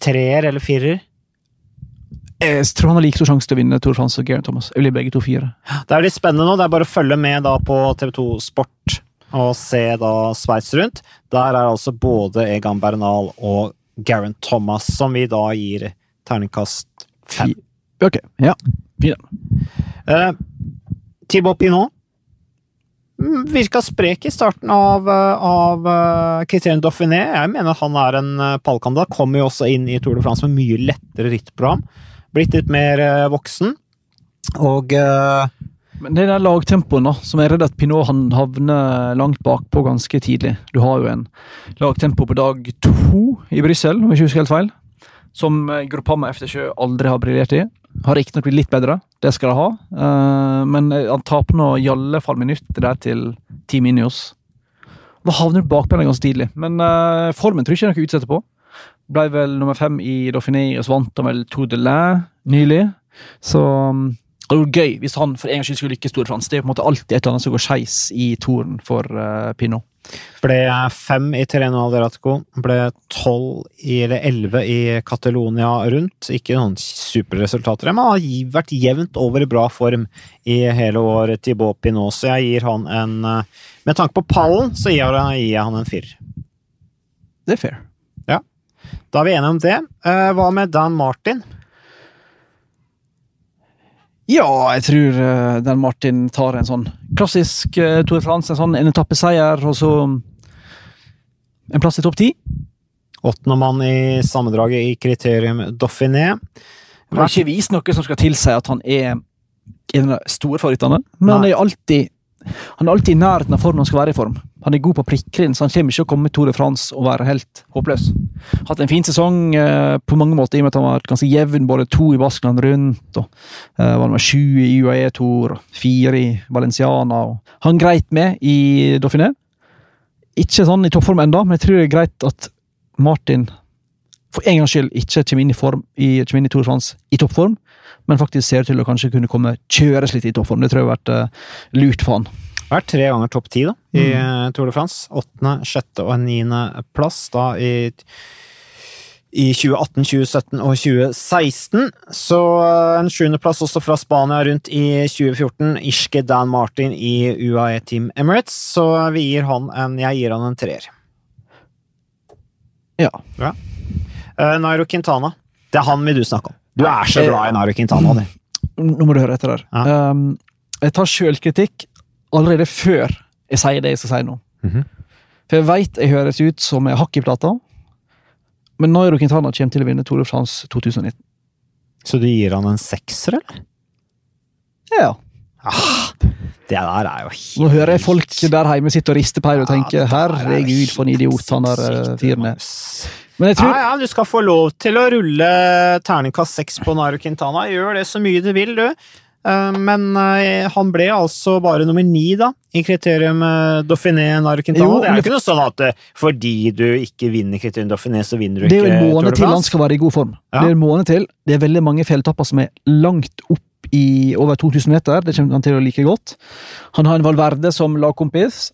treer eller firer. Jeg tror han har like stor sjanse til å vinne Tour France og Garen Thomas. Jeg vil begge to fire. Det er litt spennende nå. Det er bare å følge med på TV2 Sport og se da Sveits rundt. Der er altså både Egan Bernal og Garen Thomas, som vi da gir terningkast fem. Ok, ja. Fire. Uh, Thibaut Pinot mm, virka sprek i starten av, eh, av uh, Criterion Dauphiné. Jeg mener han er en pallkandidat. Kommer jo også inn i Tour de France med mye lettere rittprogram. Blitt litt mer eh, voksen. Og uh, Men det er den lagtempoen da, som er redd at Pinot han havner langt bakpå ganske tidlig. Du har jo en lagtempo på dag to i Brussel, om jeg ikke husker helt feil, som Gruppama Groupama FTSjø aldri har briljert i. Har riktignok blitt litt bedre, det skal de ha, eh, men eh, han taper nå i alle fall minutter der til Team Inios. Da havner du den ganske tidlig, men eh, formen tror jeg ikke noe utsette på. Ble vel nummer fem i Dauphiné, og vant han vel Tour de l'Ain nylig. Så um, Det hadde gøy hvis han for en gangs skyld skulle lykkes Tour de. Det er på en måte alltid et eller annet som går skeis i toren for Pinot. Ble fem i Terreno Alderatico. Ble tolv eller elleve i Catalonia rundt. Ikke noen superresultater, men har vært jevnt over i bra form i hele år, Thibaut Pinot. Så jeg gir han en eh, Med tanke på pallen, så gir jeg han en firer. Det er fair. Ja. Da er vi enige om det. Eh, hva med Dan Martin? Ja, jeg tror uh, den Martin tar en sånn klassisk uh, Tour de France. En sånn en etappeseier, og så en plass i topp ti. Åttendemann i sammendraget i kriterium Dauphiné. Han har ikke vist noe som skal tilsi at han er en av de store favorittene, men Nei. han er alltid han er alltid i nærheten av formen han skal være i form. Han er god på prikkeren, så han kommer ikke å komme Tour de France og være helt håpløs. Hatt en fin sesong eh, på mange måter, i og med at han var ganske jevn, både to i Baskeland rundt, og eh, var nummer sju i UAE-tour, fire i Valenciana. Og han greit med i Dauphiné. Ikke sånn i toppform enda, men jeg tror det er greit at Martin for en gangs skyld ikke kommer inn i, form, i, inn i Tour de France i toppform men faktisk ser til å kanskje kunne komme kjøres litt i toppform. Det tror jeg har vært uh, lurt for han. Vært tre ganger topp ti da, i mm. Eh, Tour de France. Åttende, sjette og niende plass da i, i 2018, 2017 og 2016. Så uh, en sjuendeplass også fra Spania rundt i 2014. Irske Dan Martin i UAE Team Emirates. Så vi gir han en Jeg gir han en treer. Ja. ja. Nairo Quintana. Det er han vil du snakke om. Du er så glad i Naru Quintana, du. Nå må du høre etter der. Ja. Um, jeg tar sjølkritikk allerede før jeg sier det jeg skal si nå. Mm -hmm. For jeg veit jeg høres ut som jeg hakk i plata, men Nairo Quintana kommer til å vinne Tour de France 2019. Så du gir han en sekser, eller? Ja. Ah, det der er jo helt Nå hører jeg folk der hjemme sitte og riste på og tenke ja, 'herregud, for en idiot han der uh, fyren er'. Men jeg tror... Ja, ja, du skal få lov til å rulle terningkast seks på Naro Quintana. Gjør det så mye du vil, du. Eh, men eh, han ble altså bare nummer ni, da, i kriterium eh, Dauphiné Nairo det er jo ikke noe sånn at fordi du ikke vinner kriterium Dauphiné, så vinner du ikke Det er jo en måned til han skal være i god form. Ja. Det er en måned til. Det er veldig mange fjelltapper som er langt opp i over 2000 meter. Det kommer han til å like godt. Han har en Valverde som lagkompis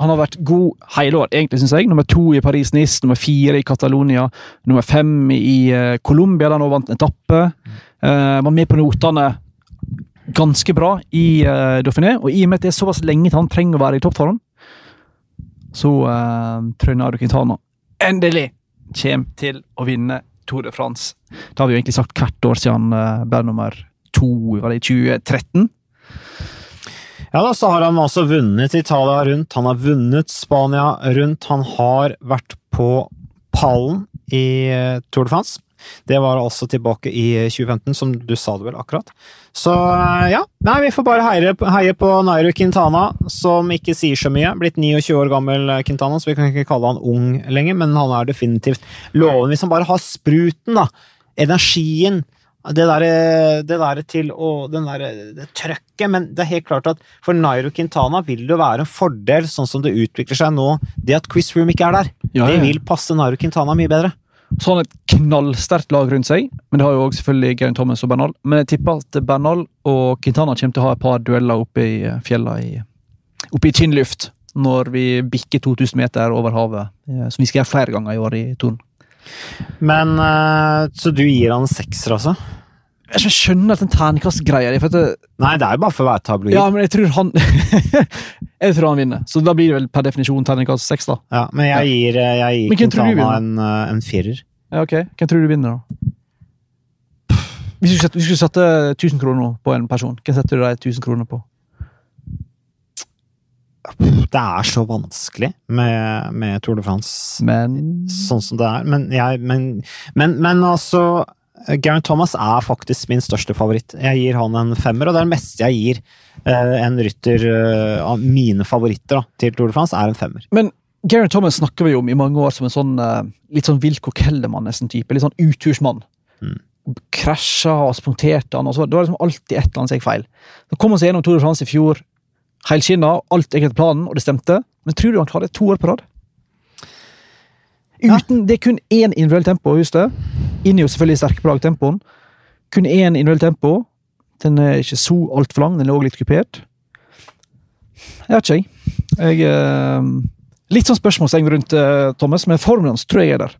han har vært god hele år, egentlig, syns jeg. Nummer to i Paris-Nice, nummer fire i Catalonia, nummer fem i Colombia, der han vant en etappe. Uh, var med på notene ganske bra i uh, Dauphiné, og i og med at det er såpass lenge til han trenger å være i toppform, så uh, tror Quintana endelig kommer til å vinne Tour de France. Det har vi jo egentlig sagt hvert år siden han ble nummer to var det i 2013. Ja da, så har han altså vunnet Italia rundt, han har vunnet Spania rundt, han har vært på pallen i eh, Tour de France. Det var altså tilbake i 2015, som du sa det vel akkurat. Så eh, ja, nei, vi får bare heie, heie på Nairo Quintana, som ikke sier så mye. Blitt 29 år gammel eh, Quintana, så vi kan ikke kalle han ung lenger, men han er definitivt lovende. Hvis han bare har spruten, da, energien, det der, det der til å Den der, det trøkket. Men det er helt klart at for Nairo Quintana vil det være en fordel, sånn som det utvikler seg nå, det at Chris Room ikke er der. Ja, ja. Det vil passe Nairo Quintana mye bedre. Så han et knallsterkt lag rundt seg, men det har jo også selvfølgelig Geraint Thomas og Bernal. Men jeg tipper at Bernal og Quintana kommer til å ha et par dueller oppe i fjella i, oppe i kinnluft når vi bikker 2000 meter over havet, eh, som vi skal gjøre flere ganger i år i Toren. Men eh, Så du gir han sekser, altså? Jeg skjønner at den terningkastgreia Nei, det er jo bare for å være tabloid. Ja, men jeg tror han Jeg tror han vinner, så da blir det vel per definisjon terningkast seks, da. Ja, men jeg gir, eh, jeg gir Quintana en, eh, en firer. Ja, ok. Hvem tror du vinner, da? Hvis du skulle sette, sette 1000 kroner på en person, hvem setter du deg 1000 kroner på? Det er så vanskelig med, med Tour de France, men... sånn som det er. Men, jeg, men, men, men altså Geraint Thomas er faktisk min største favoritt. Jeg gir han en femmer, og det er det meste jeg gir uh, en rytter uh, av mine favoritter da, til Tour de France, er en femmer. Men Garen Thomas snakker vi om i mange år som en sånn uh, litt sånn Wilco Kellermann nesten type. Litt sånn uttursmann. Mm. Krasja og spunkterte han, og så, det var liksom alltid et eller annet som gikk feil. Så kom han seg gjennom Tour de France i fjor helskinna, alt gikk etter planen, og det stemte. Men tror du han klarer det to år på rad? Uten. Det er kun én individuell tempo, husk det. Inni jo selvfølgelig sterke på lagtempoen. Kun én individuell tempo. Den er ikke så altfor lang, den er òg litt kupert. Jeg vet ikke, jeg. jeg eh, litt sånn spørsmålstegn rundt eh, Thomas, men formen hans tror jeg er der.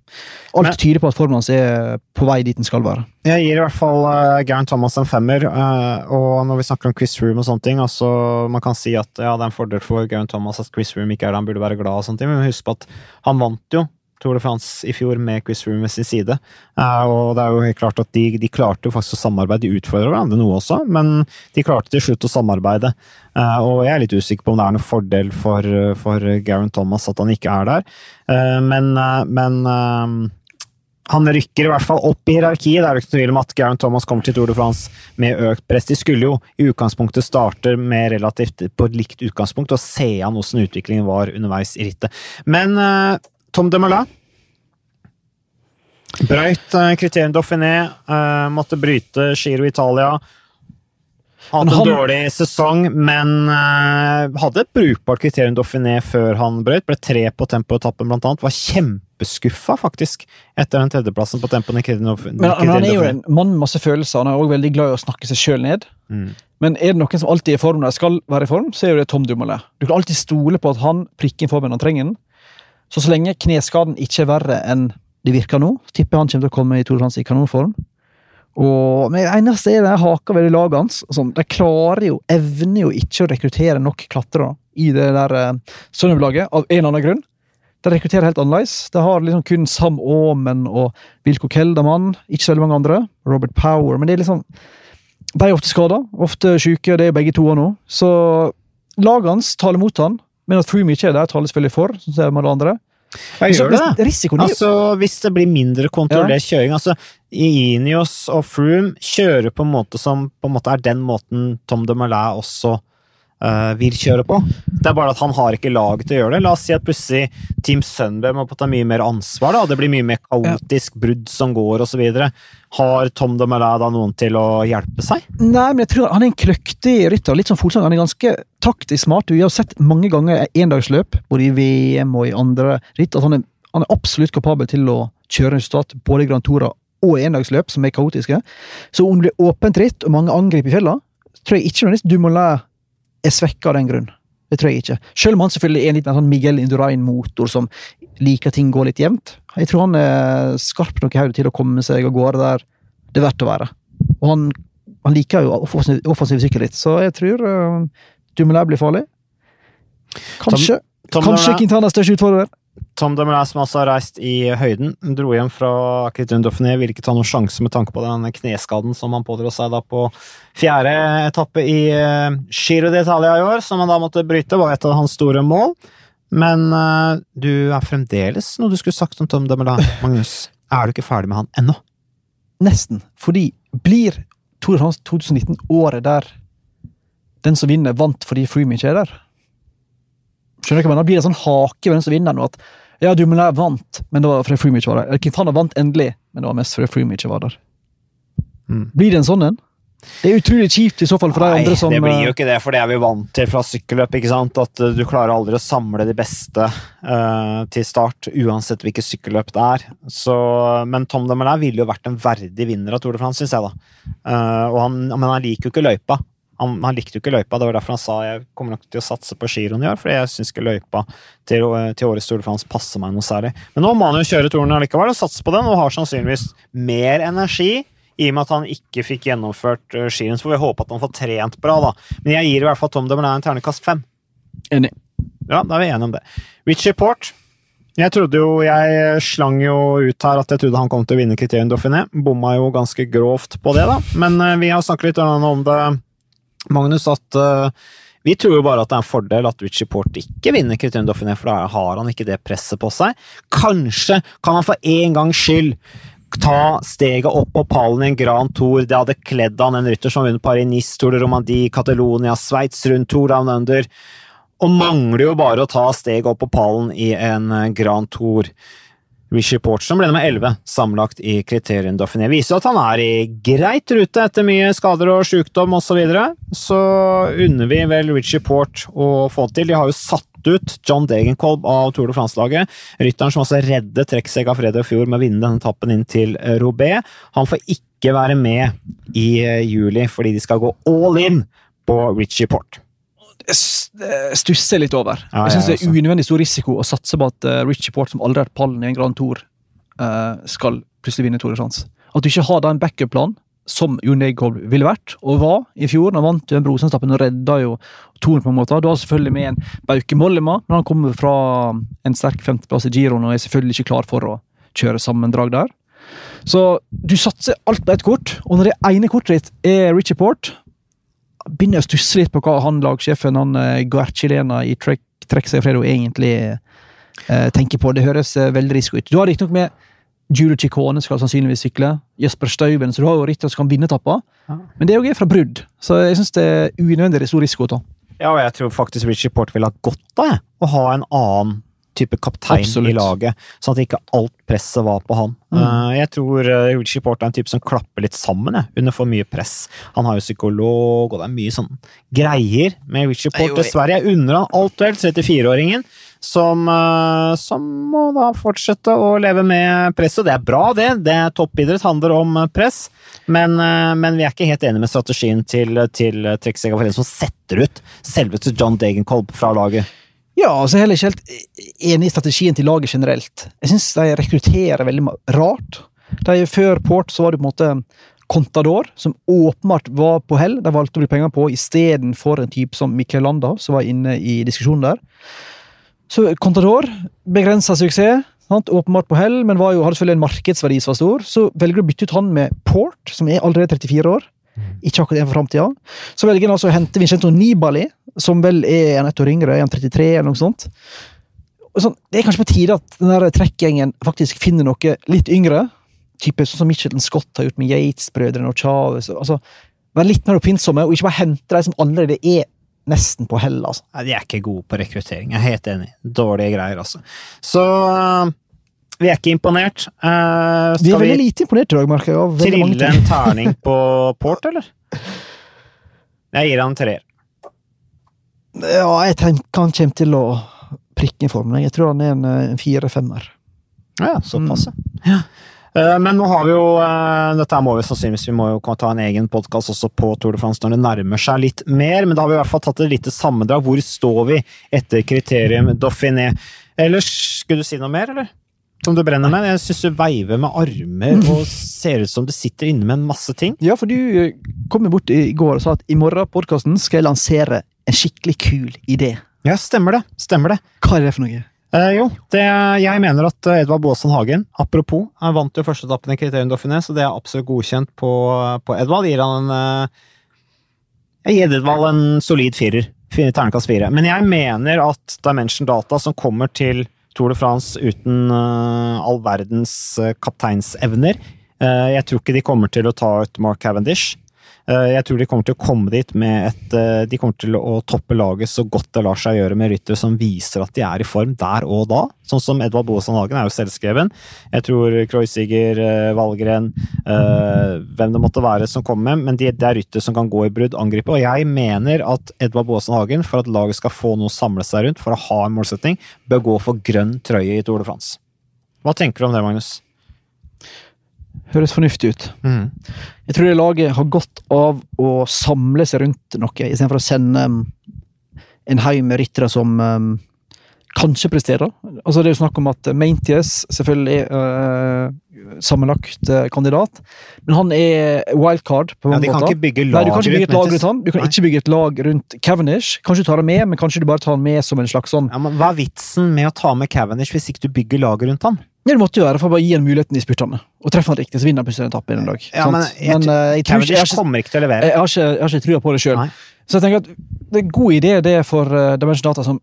Alt Men- tyder på at formen hans er på vei dit den skal være. Jeg gir i hvert fall uh, Garen Thomas en femmer, uh, og når vi snakker om Chris Room og sånne ting, altså man kan si at ja, det er en fordel for Garen Thomas at Chris Room ikke er der, han burde være glad og sånne ting, men husk på at han vant jo Tour de France i fjor med Chris Room ved sin side, eh, og det er jo helt klart at de, de klarte jo faktisk å samarbeide, de utfordra hverandre noe også, men de klarte til slutt å samarbeide, eh, og jeg er litt usikker på om det er noen fordel for, for Garen Thomas at han ikke er der, Eh, men, men han rykker i hvert fall opp i hierarkiet. Det er jo ikke tvil om at Garen Thomas kommer til Tour de France med økt press. De skulle jo i utgangspunktet starte med relativt på et likt utgangspunkt og se an hvordan utviklingen var underveis i rittet. Men Tom de Moulin brøyt uh, Dauphiné, eh, måtte bryte Giro Italia. Hadde han- en dårlig sesong, men eh, hadde et brukbart kriterium Dauphiné før han brøyt. Ble tre på tempoetappen, blant annet. Var kjempeskuffa, faktisk, etter den tredjeplassen på tempoen i kriterium Dauphiné. Men han, han er jo en mann med masse følelser, han er òg veldig glad i å snakke seg sjøl ned. Mm. Men er det noen som alltid er i form når de skal være i form, så er det Tom Dumoulin. Du kan alltid stole på at han prikker inn formen han trenger den. Så så lenge kneskaden ikke er verre enn det virker nå, tipper jeg han kommer til å komme i Tour i kanonform. Og, men det eneste er det haka ved laget hans. Sånn, de klarer jo, evner jo ikke å rekruttere nok klatrere i det der eh, Sunweb-laget, av en eller annen grunn. De rekrutterer helt annerledes. De har liksom kun Sam Aamen og Wilko Keldermann. ikke så veldig mange andre. Robert Power, men det er liksom De er ofte skada, ofte syke, det er begge to nå. Så laget hans taler mot han, men at Froome ikke er der, taler selvfølgelig for. sånn ser med alle andre. Jeg gjør det. Risikoen Altså, hvis det blir mindre kontrollert kjøring altså, Ineos og Froome kjører på en måte som på en måte er den måten Tom de Moulin også eh, vil kjøre på. Det er bare at han har ikke lag til å gjøre det. La oss si at plutselig Team Sunweb må ta mye mer ansvar. da, Det blir mye mer kaotisk brudd som går osv. Har Tom de Malay da noen til å hjelpe seg? Nei, men jeg tror han er en kløktig rytter. Litt som Folsang. Han er ganske taktisk smart. Vi har sett mange ganger endagsløp, både i VM og i andre ritt, at han er, han er absolutt kapabel til å kjøre resultat både i Grand Tora og endagsløp, som er kaotiske. Så om det blir åpent ritt og mange angrep i fjellene, tror jeg ikke nødvendigvis Dumoulin er svekka av den grunn. Det tror jeg ikke. Selv om han selvfølgelig er en litt mer sånn Miguel Indurain-motor som liker ting går litt jevnt. Jeg tror han er skarp nok i hodet til å komme seg av gårde der det er verdt å være. Og han, han liker jo offensiv, offensiv sykkelritt, så jeg tror uh, Dumoulin blir farlig. Kanskje, Tom kanskje Quintana er største utfordrer. Tom de som altså har reist i høyden, dro hjem fra Criterion Dauphiné, ville ikke ta noen sjanse med tanke på den kneskaden som han pådro seg da på fjerde etappe i eh, Giro d'Italia i år, som han da måtte bryte, var et av hans store mål. Men uh, du er fremdeles noe du skulle sagt om Tom de Magnus. Er du ikke ferdig med han ennå? Nesten. Fordi blir Tour de France 2019 året der den som vinner, vant fordi ikke er der? Skjønner du hva jeg mener? Blir det sånn hake ved den som vinner nå, at ja, Dumoulin vant, men det var fordi ikke var der. Eller har vant endelig, men det var mest fordi ikke var der. Mm. Blir det en sånn en? Det er utrolig kjipt i så fall for de andre som det blir jo eh, ikke det, for det er vi vant til fra sykkelløp. ikke sant? At eh, du klarer aldri å samle de beste uh, til start, uansett hvilket sykkelløp det er. Så, men Tom Demelin ville jo vært en verdig vinner av Tour de France, syns jeg. da. Uh, og han, men han liker jo ikke løypa. Han, han likte jo ikke løypa, det var derfor han sa jeg kommer nok til å satse på giroen i år, fordi jeg syns ikke løypa til, til årets Tour de France passer meg noe særlig. Men nå må han jo kjøre touren allikevel og satse på den, og har sannsynligvis mer energi i og med at han ikke fikk gjennomført uh, skirenn, så får vi håpe at han får trent bra, da. Men jeg gir i hvert fall Tom de Moulin en ternekast fem. Enig. Ja, da er vi enige om det. Richie Port. Jeg trodde jo, jeg slang jo ut her at jeg trodde han kom til å vinne kriterium Dauphiné. Bomma jo ganske grovt på det, da. Men uh, vi har snakket litt om det, Magnus, at uh, vi tror jo bare at det er en fordel at Richie Port ikke vinner kriterium Dauphiné, for da har han ikke det presset på seg. Kanskje kan han for en gangs skyld ta steget opp på pallen i en Grand Tour. Det hadde kledd han en rytter som vunnet Paris-Nice, Tour de Romandie, Catalonia, Sveits rundt, Tour Down Under. Og mangler jo bare å ta steget opp på pallen i en eh, Grand Tour. Rishi Porch, som ble nummer 11 sammenlagt i Kriterium Dauphiné, viser at han er i greit rute etter mye skader og sykdom osv. Så, videre. så unner vi vel Richie Port å få det til. De har jo satt ut John Degenkolb av Tour de France-laget. Rytteren som også reddet av Segafredo i fjor med å vinne denne etappen inn til Robé. Han får ikke være med i juli fordi de skal gå all in på Richie Port. Eh, stusser litt over. Ja, jeg syns det er unødvendig stor risiko å satse på at uh, Richie Port, som aldri har hatt pallen i en Grand Tour, uh, skal plutselig vinne Tour de France. At du ikke har da en backup-plan, som Jon Degenkolb ville vært, og var i fjor. Han vant den en Brosandstappen og redda jo Toren på en måte. Du har selvfølgelig med en Bauke Mollema, men han kommer fra en sterk femteplass i Giroen og er selvfølgelig ikke klar for å kjøre sammendrag der. Så du satser alt på ett kort, og når det ene kortet ditt er Richie Port, begynner jeg å stusse litt på hva han lagsjefen, han eh, Guercilena i Trek, Trek Segafredo, egentlig eh, tenker på. Det høres eh, veldig risiko ut. Du har riktignok med Julio Ciccone skal sannsynligvis sykle. Jesper Stauben, så du har jo ryttere som kan vinne etappa. Ja. Men det er jo fra brudd, så jeg syns det er unødvendig stor risiko å ta. Ja, og jeg tror faktisk Richie Port ville ha godt av å ha en annen type kaptein Absolutt. i laget, sånn at ikke alt presset var på han. Mm. Eh, jeg tror eh, Richie Porter er en type som klapper litt sammen jeg, under for mye press. Han har jo psykolog, og det er mye sånn greier med Richie Det er Port. jo- Dessverre, jeg unner han alt vel, 34-åringen, som, eh, som må da fortsette å leve med presset. Det er bra, det. det Toppidrett handler om eh, press, men, eh, men vi er ikke helt enige med strategien til, til Treksega Forening, som setter ut selveste John Degenkolb fra laget. Ja, altså jeg er heller ikke helt enig i strategien til laget generelt. Jeg syns de rekrutterer veldig rart. De, før Port så var det på en måte Contador, som åpenbart var på hell. De valgte å bruke penger på istedenfor en type som Michael Landa, som var inne i diskusjonen der. Så Contador, begrensa suksess. Sant? Åpenbart på hell, men jo, hadde selvfølgelig en markedsverdi som var stor. Så velger du å bytte ut han med Port, som er allerede 34 år. Ikke akkurat en for framtida. Så velger han altså å hente Vincento Nibali, som vel er en ett år yngre, en 33 eller noe sånt. Sånn, det er kanskje på tide at den trekkgjengen faktisk finner noe litt yngre. Type sånn som Mitchelton Scott har gjort med Yates-brødrene og Chavez. Altså, Være litt mer oppfinnsomme, og ikke bare hente de som allerede er nesten på hell. altså. Nei, de er ikke gode på rekruttering. Jeg er helt enig. Dårlige greier, altså. Så vi er ikke imponert. Uh, Vi er veldig lite imponert i dag, merker jeg. trille en terning på Port, eller? Jeg gir han treer. Ja, jeg tenker han kommer til å prikke i formen. Jeg tror han er en, en fire-femmer. Ja, såpass, ja. Eh, Men nå har vi jo eh, Dette må vi sannsynligvis Vi må jo ta en egen podkast også på Tour de France når det nærmer seg litt mer, men da har vi i hvert fall tatt et lite sammendrag. Hvor står vi etter kriterium Dauphiné? Ellers, skulle du si noe mer, eller? Som du brenner med? Jeg syns du veiver med armer og ser ut som du sitter inne med en masse ting. Ja, for du eh, kom bort i går og sa at i morgen podkasten skal jeg lansere en skikkelig kul idé. Ja, stemmer det. Stemmer det. Hva er det for noe? Eh, jo, det, jeg mener at eh, Edvard Baasen Hagen, apropos, han vant jo første etappen i Kriterium Dauphiné, så det er absolutt godkjent på, på Edvald. Gir han en eh, Jeg gir Edvald en solid firer. Fire- Terningkast fire. Men jeg mener at Dimension Data, som kommer til Tour de France uten eh, all verdens eh, kapteinsevner eh, Jeg tror ikke de kommer til å ta ut Mark Cavendish. Eh, Jeg tror de kommer til å komme dit med et eh, De kommer til å toppe laget så godt det lar seg gjøre med ryttere som viser at de er i form der og da. Sånn som Edvard Boasson Hagen er jo selvskreven. Jeg tror Kreuziger, Valgren, eh, hvem det måtte være som kommer med, men de, det er ryttere som kan gå i brudd, angripe. Og jeg mener at Edvard Boasson Hagen, for at laget skal få noe å samle seg rundt, for å ha en målsetting, bør gå for grønn trøye i Tour de France. Hva tenker du om det, Magnus? Høres fornuftig ut. Jeg tror det laget har godt av å samle seg rundt noe, istedenfor å sende um, en haug med ryttere som um, kanskje presterer. Altså Det er jo snakk om at Mainties selvfølgelig er uh, sammenlagt uh, kandidat, men han er wildcard. på mange kan måter. Nei, Du kan ikke bygge et lag rundt han. Du kan Nei. ikke bygge et lag rundt Cavendish. Kanskje du tar han med, men kanskje du bare tar han med som en slags sånn Ja, men Hva er vitsen med å ta med Cavendish hvis ikke du bygger laget rundt han? Ja, det måtte jo være for å bare gi ham muligheten i spurtene. Og treffer han riktig, så vinner han plutselig en etappe en dag. Ja, men jeg men, jeg, jeg tror ikke, jeg kommer ikke til å levere. Jeg har ikke, jeg har ikke trua på det sjøl. Så jeg tenker at det er en god idé det er for uh, Dimension Data, som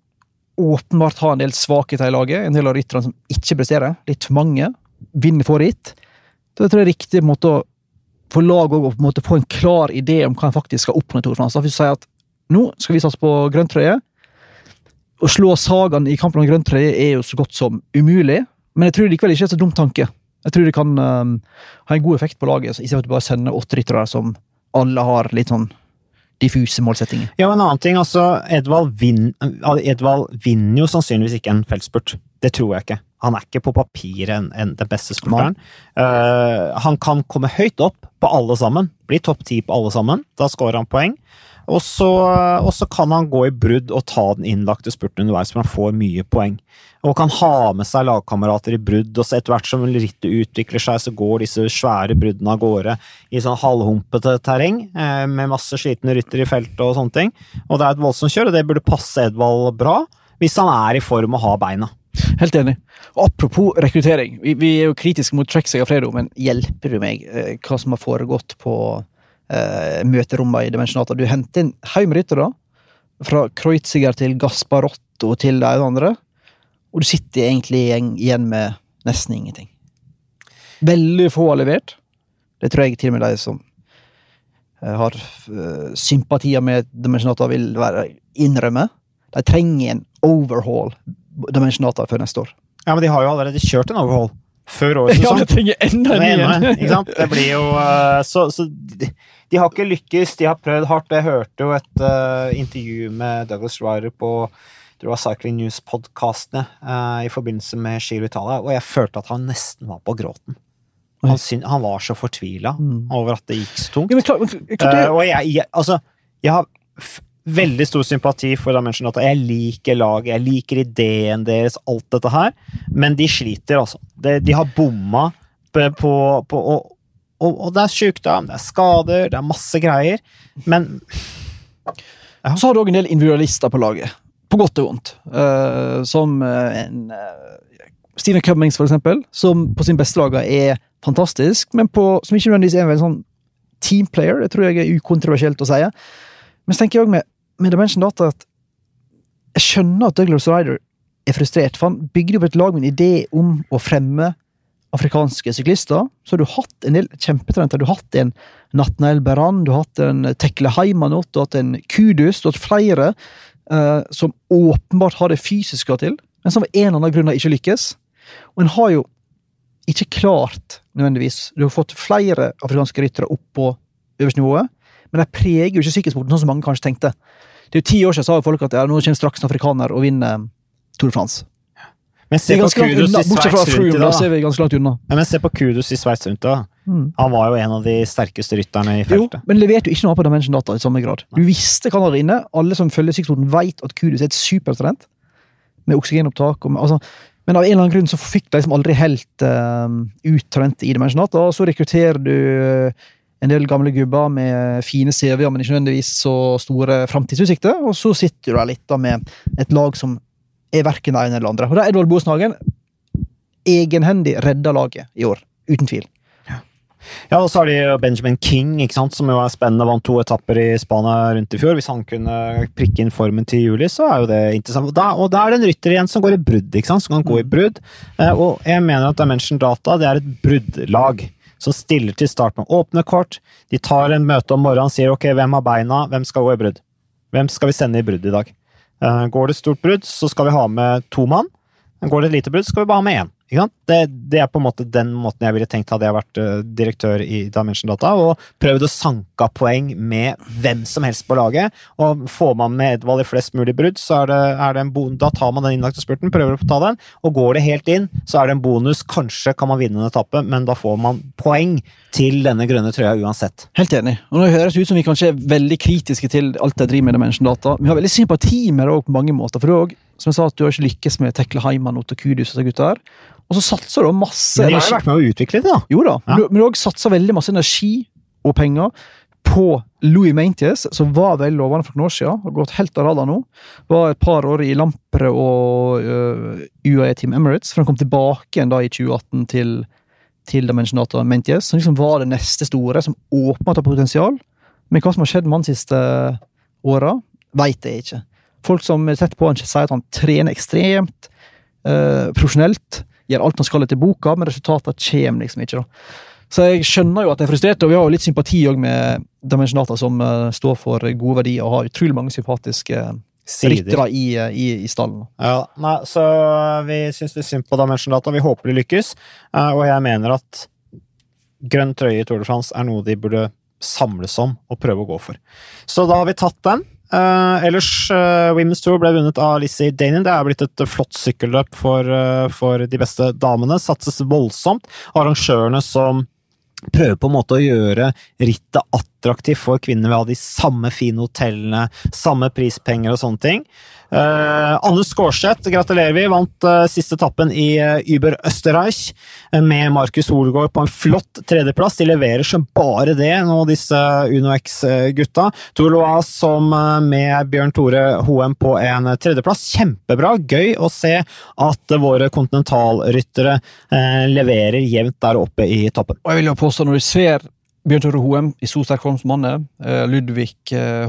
åpenbart har en del svakheter i laget. En del av rytterne som ikke presterer. Litt for mange. Vinner for ritt. Da tror jeg er riktig måte å få laget å på en måte få en klar idé om hva en faktisk skal oppnå i Tour de France. Da vil vi si at nå skal vi satse på grønntrøye. Å slå sagaen i kampen om grønntrøye er jo så godt som umulig, men jeg tror likevel ikke det er så dum tanke. Jeg tror det kan um, ha en god effekt på laget, så istedenfor at du bare sender åtte ryttere som alle har litt sånn diffuse målsettinger. Ja, en annen ting, altså Edvald, vin, Edvald vinner jo sannsynligvis ikke en feltspurt. Det tror jeg ikke. Han er ikke på papiret en, en, den beste spurteren. Uh, han kan komme høyt opp på alle sammen. Bli topp ti på alle sammen. Da scorer han poeng. Og så, og så, kan han gå i brudd og ta den innlagte spurten underveis, for han får mye poeng. Og kan ha med seg lagkamerater i brudd, og så etter hvert som rittet utvikler seg, så går disse svære bruddene av gårde i sånn halvhumpete terreng, eh, med masse slitne ryttere i feltet og sånne ting. Og det er et voldsomt kjør, og det burde passe Edvald bra, hvis han er i form og har beina. Helt enig. Og apropos rekruttering. Vi, vi, er jo kritiske mot Trek Fredo, men hjelper du meg eh, hva som har foregått på eh, møterommene i Dimensjonata? Du henter inn haug med ryttere. Fra Kreuziger til Gasparotto til de andre. Og du sitter egentlig igjen med nesten ingenting. Veldig få har levert. Det tror jeg til og med de som eh, har uh, sympatier med Dimensjonata, vil være innrømme. De trenger en overhaul Dimensionata før neste år. Ja, men de har jo allerede kjørt en overhaul før årets sesong. Ja, de trenger enda en? Det blir jo uh, Så, så de, har ikke lykkes, de har prøvd hardt. Jeg hørte jo et uh, intervju med Douglas Ryder på det var Cycling News-podkastene uh, i forbindelse med Giro Italia, og jeg følte at han nesten var på gråten. Han, syn, han var så fortvila mm. over at det gikk så tungt. Ja, klar, klar, og jeg, jeg, altså, jeg har veldig stor sympati for Dimension Data. Jeg liker laget, jeg liker ideen deres, alt dette her. Men de sliter, altså. De, de har bomma på, på, på og, og, og, det er sykdom, det er skader, det er masse greier. Men ja. Så har du òg en del individualister på laget. På godt og vondt. Uh, som uh, en uh, Stephen Cummings, for eksempel, som på sin beste lager er fantastisk, men på, som ikke nødvendigvis er en veldig sånn teamplayer. Det tror jeg er ukontroversielt å si. Men så tenker jeg også med, med Dimension Data at jeg skjønner at Douglas Ryder er frustrert, for han bygde opp et lag med en idé om å fremme afrikanske syklister. Så har du hatt en del kjempetalenter. Du har hatt en Natnael Beran, du har hatt en Tekle Heimanot, du har hatt en Kudus, du har hatt flere eh, som åpenbart har det fysiske til, men som av en eller annen grunn ikke lykkes. Og en har jo ikke klart, nødvendigvis Du har fått flere afrikanske ryttere opp på øverste nivået, men de preger jo ikke sykkelsporten sånn som mange kanskje tenkte. Det er jo Ti år siden sa folk at ja, nå kommer straks en afrikaner og vinner Tour de France. Men se på Kudos i Sveits rundt da. Er vi ganske langt unna. Men se på Kudos i Sveits rundt da. Mm. Han var jo en av de sterkeste rytterne i feltet. Jo, men leverte jo ikke noe på Dimension Data i samme grad. Du visste hva han hadde inne. Alle som følger sykdommen, vet at Kudos er et supertalent. Med oksygenopptak. Og med, altså, men av en eller annen grunn så fikk de liksom aldri helt uh, ut talentet i Dimension Data. Og så rekrutterer du uh, en del gamle gubber med fine CV-er, men ikke nødvendigvis så store framtidsutsikter. Og så sitter du der litt da med et lag som er verken det ene eller det andre. Og da Edvald Boashagen egenhendig redda laget i år, uten tvil. Ja, og så har de Benjamin King, ikke sant, som jo er spennende. Vant to etapper i Spania rundt i fjor. Hvis han kunne prikke inn formen til juli, så er jo det interessant. Og da, og da er det en rytter igjen som går i brudd, ikke sant, som kan gå i brudd. Eh, og jeg mener at Dimension Data det er et bruddlag som stiller til start med åpne kort. De tar en møte om morgenen og sier ok, hvem har beina, hvem skal gå i brudd? Hvem skal vi sende i brudd i dag? Uh, går det stort brudd, så skal vi ha med to mann. Går det et lite brudd, skal vi bare ha med én. Det, det, er på en måte den måten jeg ville tenkt hadde jeg vært uh, direktør i Dimension Data, og prøvd å sanke poeng med hvem som helst på laget. Og får man med Edvald i flest mulig brudd, så er det, er det en bonus. Da tar man den innlagte spurten, prøver å ta den, og går det helt inn, så er det en bonus. Kanskje kan man vinne en etappe, men da får man poeng til denne grønne trøya uansett. Helt enig. Og nå høres det ut som vi kanskje er veldig kritiske til alt jeg driver med Dimension Data. Vi har veldig sympati med det på mange måter, for det òg som jeg sa, at du har ikke lykkes med Tekle Heiman og Kudus og gutta der. Og så satser du masse Men de har vært med å utvikle det, da. Jo da, ja. men du òg satser veldig masse energi og penger på Louis Mainties, som var veldig lovende for noen år siden. Har gått helt av radaren nå. Var et par år i Lampre og uh, UAE Team Emirates, før han kom tilbake igjen da i 2018 til, til Dimensionata Mainties. Som liksom var det neste store, som åpnet av potensial. Men hva som har skjedd med han de siste åra, veit jeg ikke. Folk som setter på han, sier at han trener ekstremt eh, profesjonelt gjør alt han skal etter boka, men resultatene kommer liksom ikke. da. Så jeg skjønner jo at jeg er frustrert, og vi har jo litt sympati òg med Dimensionata, som uh, står for gode verdier og har utrolig mange sympatiske ryttere i, eh, i, i, stallen. Ja, nei, så vi syns det er synd på Dimensionata. Vi håper de lykkes, uh, og jeg mener at grønn trøye i Tour de France er noe de burde samles om og prøve å gå for. Så da har vi tatt den. Uh, ellers, uh, Women's Tour ble vunnet av Lizzie Danin. Det er blitt et flott sykkelløp for, uh, for de beste damene. Satses voldsomt. Arrangørene som prøver på en måte å gjøre rittet attraktivt for kvinner ved å ha de samme fine hotellene, samme prispenger og sånne ting. Uh, Anne Skårseth, gratulerer vi, vant uh, siste etappen i uh, Uber Østerreich med Markus Solgaard på en flott tredjeplass. De leverer som bare det nå, disse Uno X-gutta. Toulois som med Bjørn Tore Hoem på en tredjeplass. Kjempebra, gøy å se at våre kontinentalryttere leverer jevnt der oppe i toppen. Og jeg vil jo påstå, når du ser Bjørn Tore Hoem i så sterk form som han er, Ludvig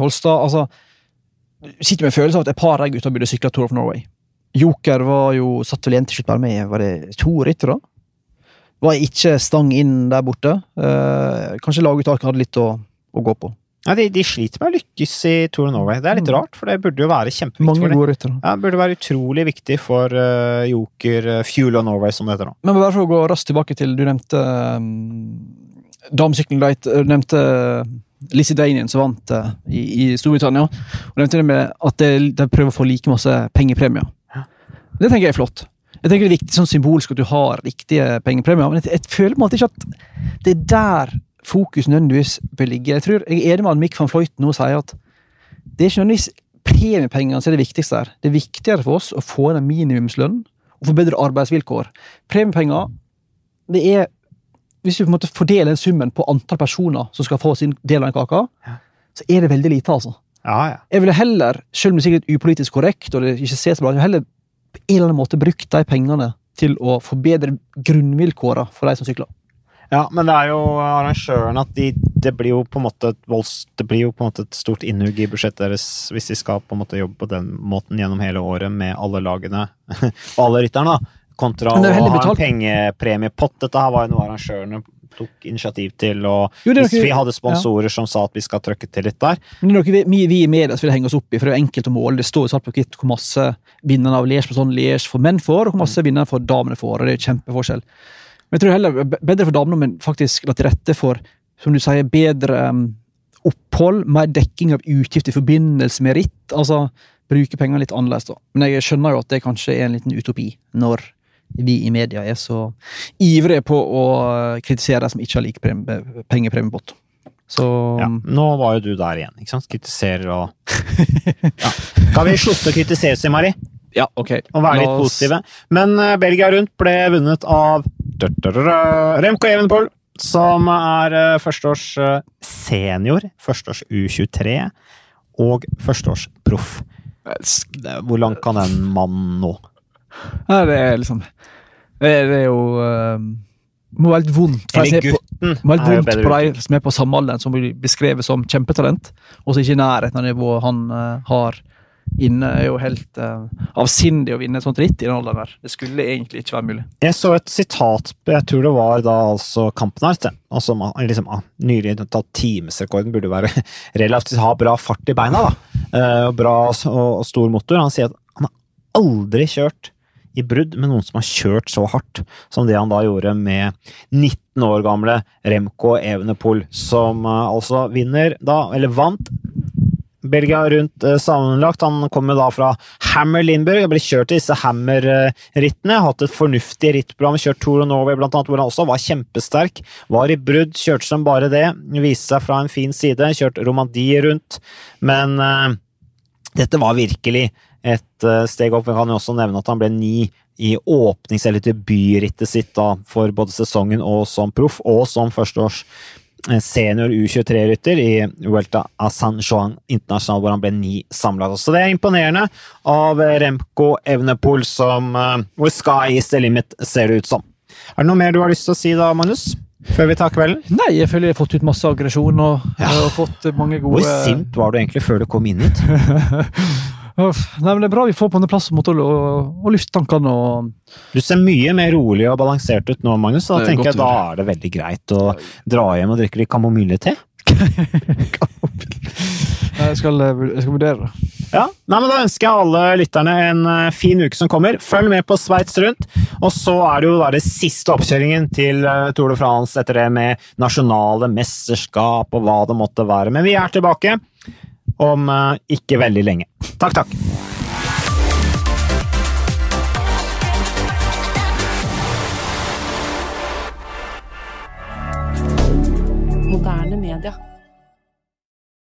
Holstad altså sitter med følelsen av at et par av de gutta burde sykle Tour of Norway. Joker var jo satt vel igjen til slutt bare med var det to ryttere. Var ikke stang inn der borte. Eh, kanskje laguttaket hadde litt å, å gå på. Ja, de, de, sliter med å lykkes i Tour of Norway. Det er litt mm. rart, for det burde jo være kjempeviktig Mange for gode rytter. Ja, det burde være utrolig viktig for uh, Joker uh, Fuel of Norway, som det heter nå. Men bare for å gå raskt tilbake til Du nevnte um, damesykling light. Du nevnte Lizzie Danian som vant uh, i, i, Storbritannia. Og nevnte det med at de, prøver å få like masse pengepremier. Ja. Det tenker jeg er flott. Jeg tenker Det er viktig sånn symbolsk at du har riktige pengepremier, men jeg, jeg føler på en måte ikke at det er der fokus nødvendigvis bør ligge. Jeg tror, jeg er enig med Mick van Fløyten nå sier at det er ikke nødvendigvis premiepengene som er det viktigste her. Det er viktigere for oss å få en minimumslønn og forbedre arbeidsvilkår. Premiepenger det er hvis vi på en måte fordeler den summen på antall personer som skal få sin del av den kaka, ja. så er det veldig lite, altså. Ja, ja. Jeg ville heller, selv om det er sikkert upolitisk korrekt, og det ikke ser så bra ut, heller på en eller annen måte brukt de pengene til å forbedre grunnvilkårene for de som sykler. Ja, men det er jo arrangørene at de, det blir jo på en måte et volds, det blir jo på en måte et stort innhugg i budsjettet deres hvis de skal på en måte jobbe på den måten gjennom hele året med alle lagene og alle rytterne. da kontra å ha en pengepremiepott. Dette her var jo noe arrangørene tok initiativ til, og jo, hvis vi hadde sponsorer ja. som sa at vi skal trøkke til litt der Men det er noe vi, vi i media vil henge oss opp i, for det er enkelt å måle. Det står jo svart på hvitt hvor masse vinnerne av Liège sånn Liège for menn får, og hvor masse vinnerne for damene får. og Det er jo kjempeforskjell. Men jeg tror heller bedre for damene, men faktisk la til rette for som du sier, bedre um, opphold, mer dekking av utgifter i forbindelse med ritt. altså Bruke pengene litt annerledes. da. Men jeg skjønner jo at det kanskje er en liten utopi når vi i media er så ivrige på å kritisere de som ikke har lik pengepremiepott. Så ja, Nå var jo du der igjen, ikke sant? Kritiserer og ja. Kan vi slutte å kritisere Mari? Ja, ok. Og være litt positive. Men uh, Belgia Rundt ble vunnet av Remco Evenpol, som er uh, førsteårs uh, senior, førsteårs U23 og førsteårs proff. Hvor langt kan en mann nå? Ja, det er liksom Det er, det er jo uh, må være litt vondt for Eller gutten. Må være litt vondt på de som er på samme alder, som blir beskrevet som kjempetalent, og som ikke i nærheten av nivået han uh, har inne. er jo helt uh, avsindig å vinne et sånt ritt i den alderen der. Det skulle egentlig ikke være mulig. Jeg så et sitat, jeg tror det var da altså Kampenart, altså liksom, nylig tatt timesrekorden burde være relativt ha bra fart i beina, da. Uh, bra og, og stor motor. Han sier at han har aldri kjørt i brudd med noen som har kjørt så hardt som det han da gjorde med 19 år gamle Remco Evenepool, som uh, altså vinner da, eller vant Belgia rundt uh, sammenlagt. Han kommer da fra Hammer Lindberg og ble kjørt til disse Hammer-rittene. Hatt et fornuftig rittprogram, kjørt Tour of Norway blant annet, hvor han også var kjempesterk. Var i brudd, kjørte som bare det. Viste seg fra en fin side. Kjørt Romandie rundt. Men uh, dette var virkelig et uh, steg opp. Vi kan jo også nevne at han ble ni i åpnings- eller debutrittet sitt da, for både sesongen og som proff, og som førsteårs eh, senior U23-rytter i Vuelta a San Juan internasjonal, hvor han ble ni samla. Så det er imponerende av Remco Evnepol, som uh, hvor sky is the limit, ser det ut som. Er det noe mer du har lyst til å si da, Magnus? Før vi tar kvelden? Nei, jeg føler jeg har fått ut masse aggresjon og, ja. og fått mange gode Hvor sint var du egentlig før du kom inn hit? Nei, men Det er bra vi får på en plass mot å, å, å lufte tankene. og... Du ser mye mer rolig og balansert ut nå, Magnus. Da tenker jeg da er det veldig greit å dra hjem og drikke litt kamomille-te. jeg, skal, jeg skal vurdere det. Ja, Nei, men Da ønsker jeg alle lytterne en eh, fin uke som kommer. Følg med på Sveits Rundt. Og så er det jo da det siste oppkjøringen til eh, Tour de France etter det med nasjonale mesterskap og hva det måtte være. Men vi er tilbake om eh, ikke veldig lenge. Takk, takk. Moderne media.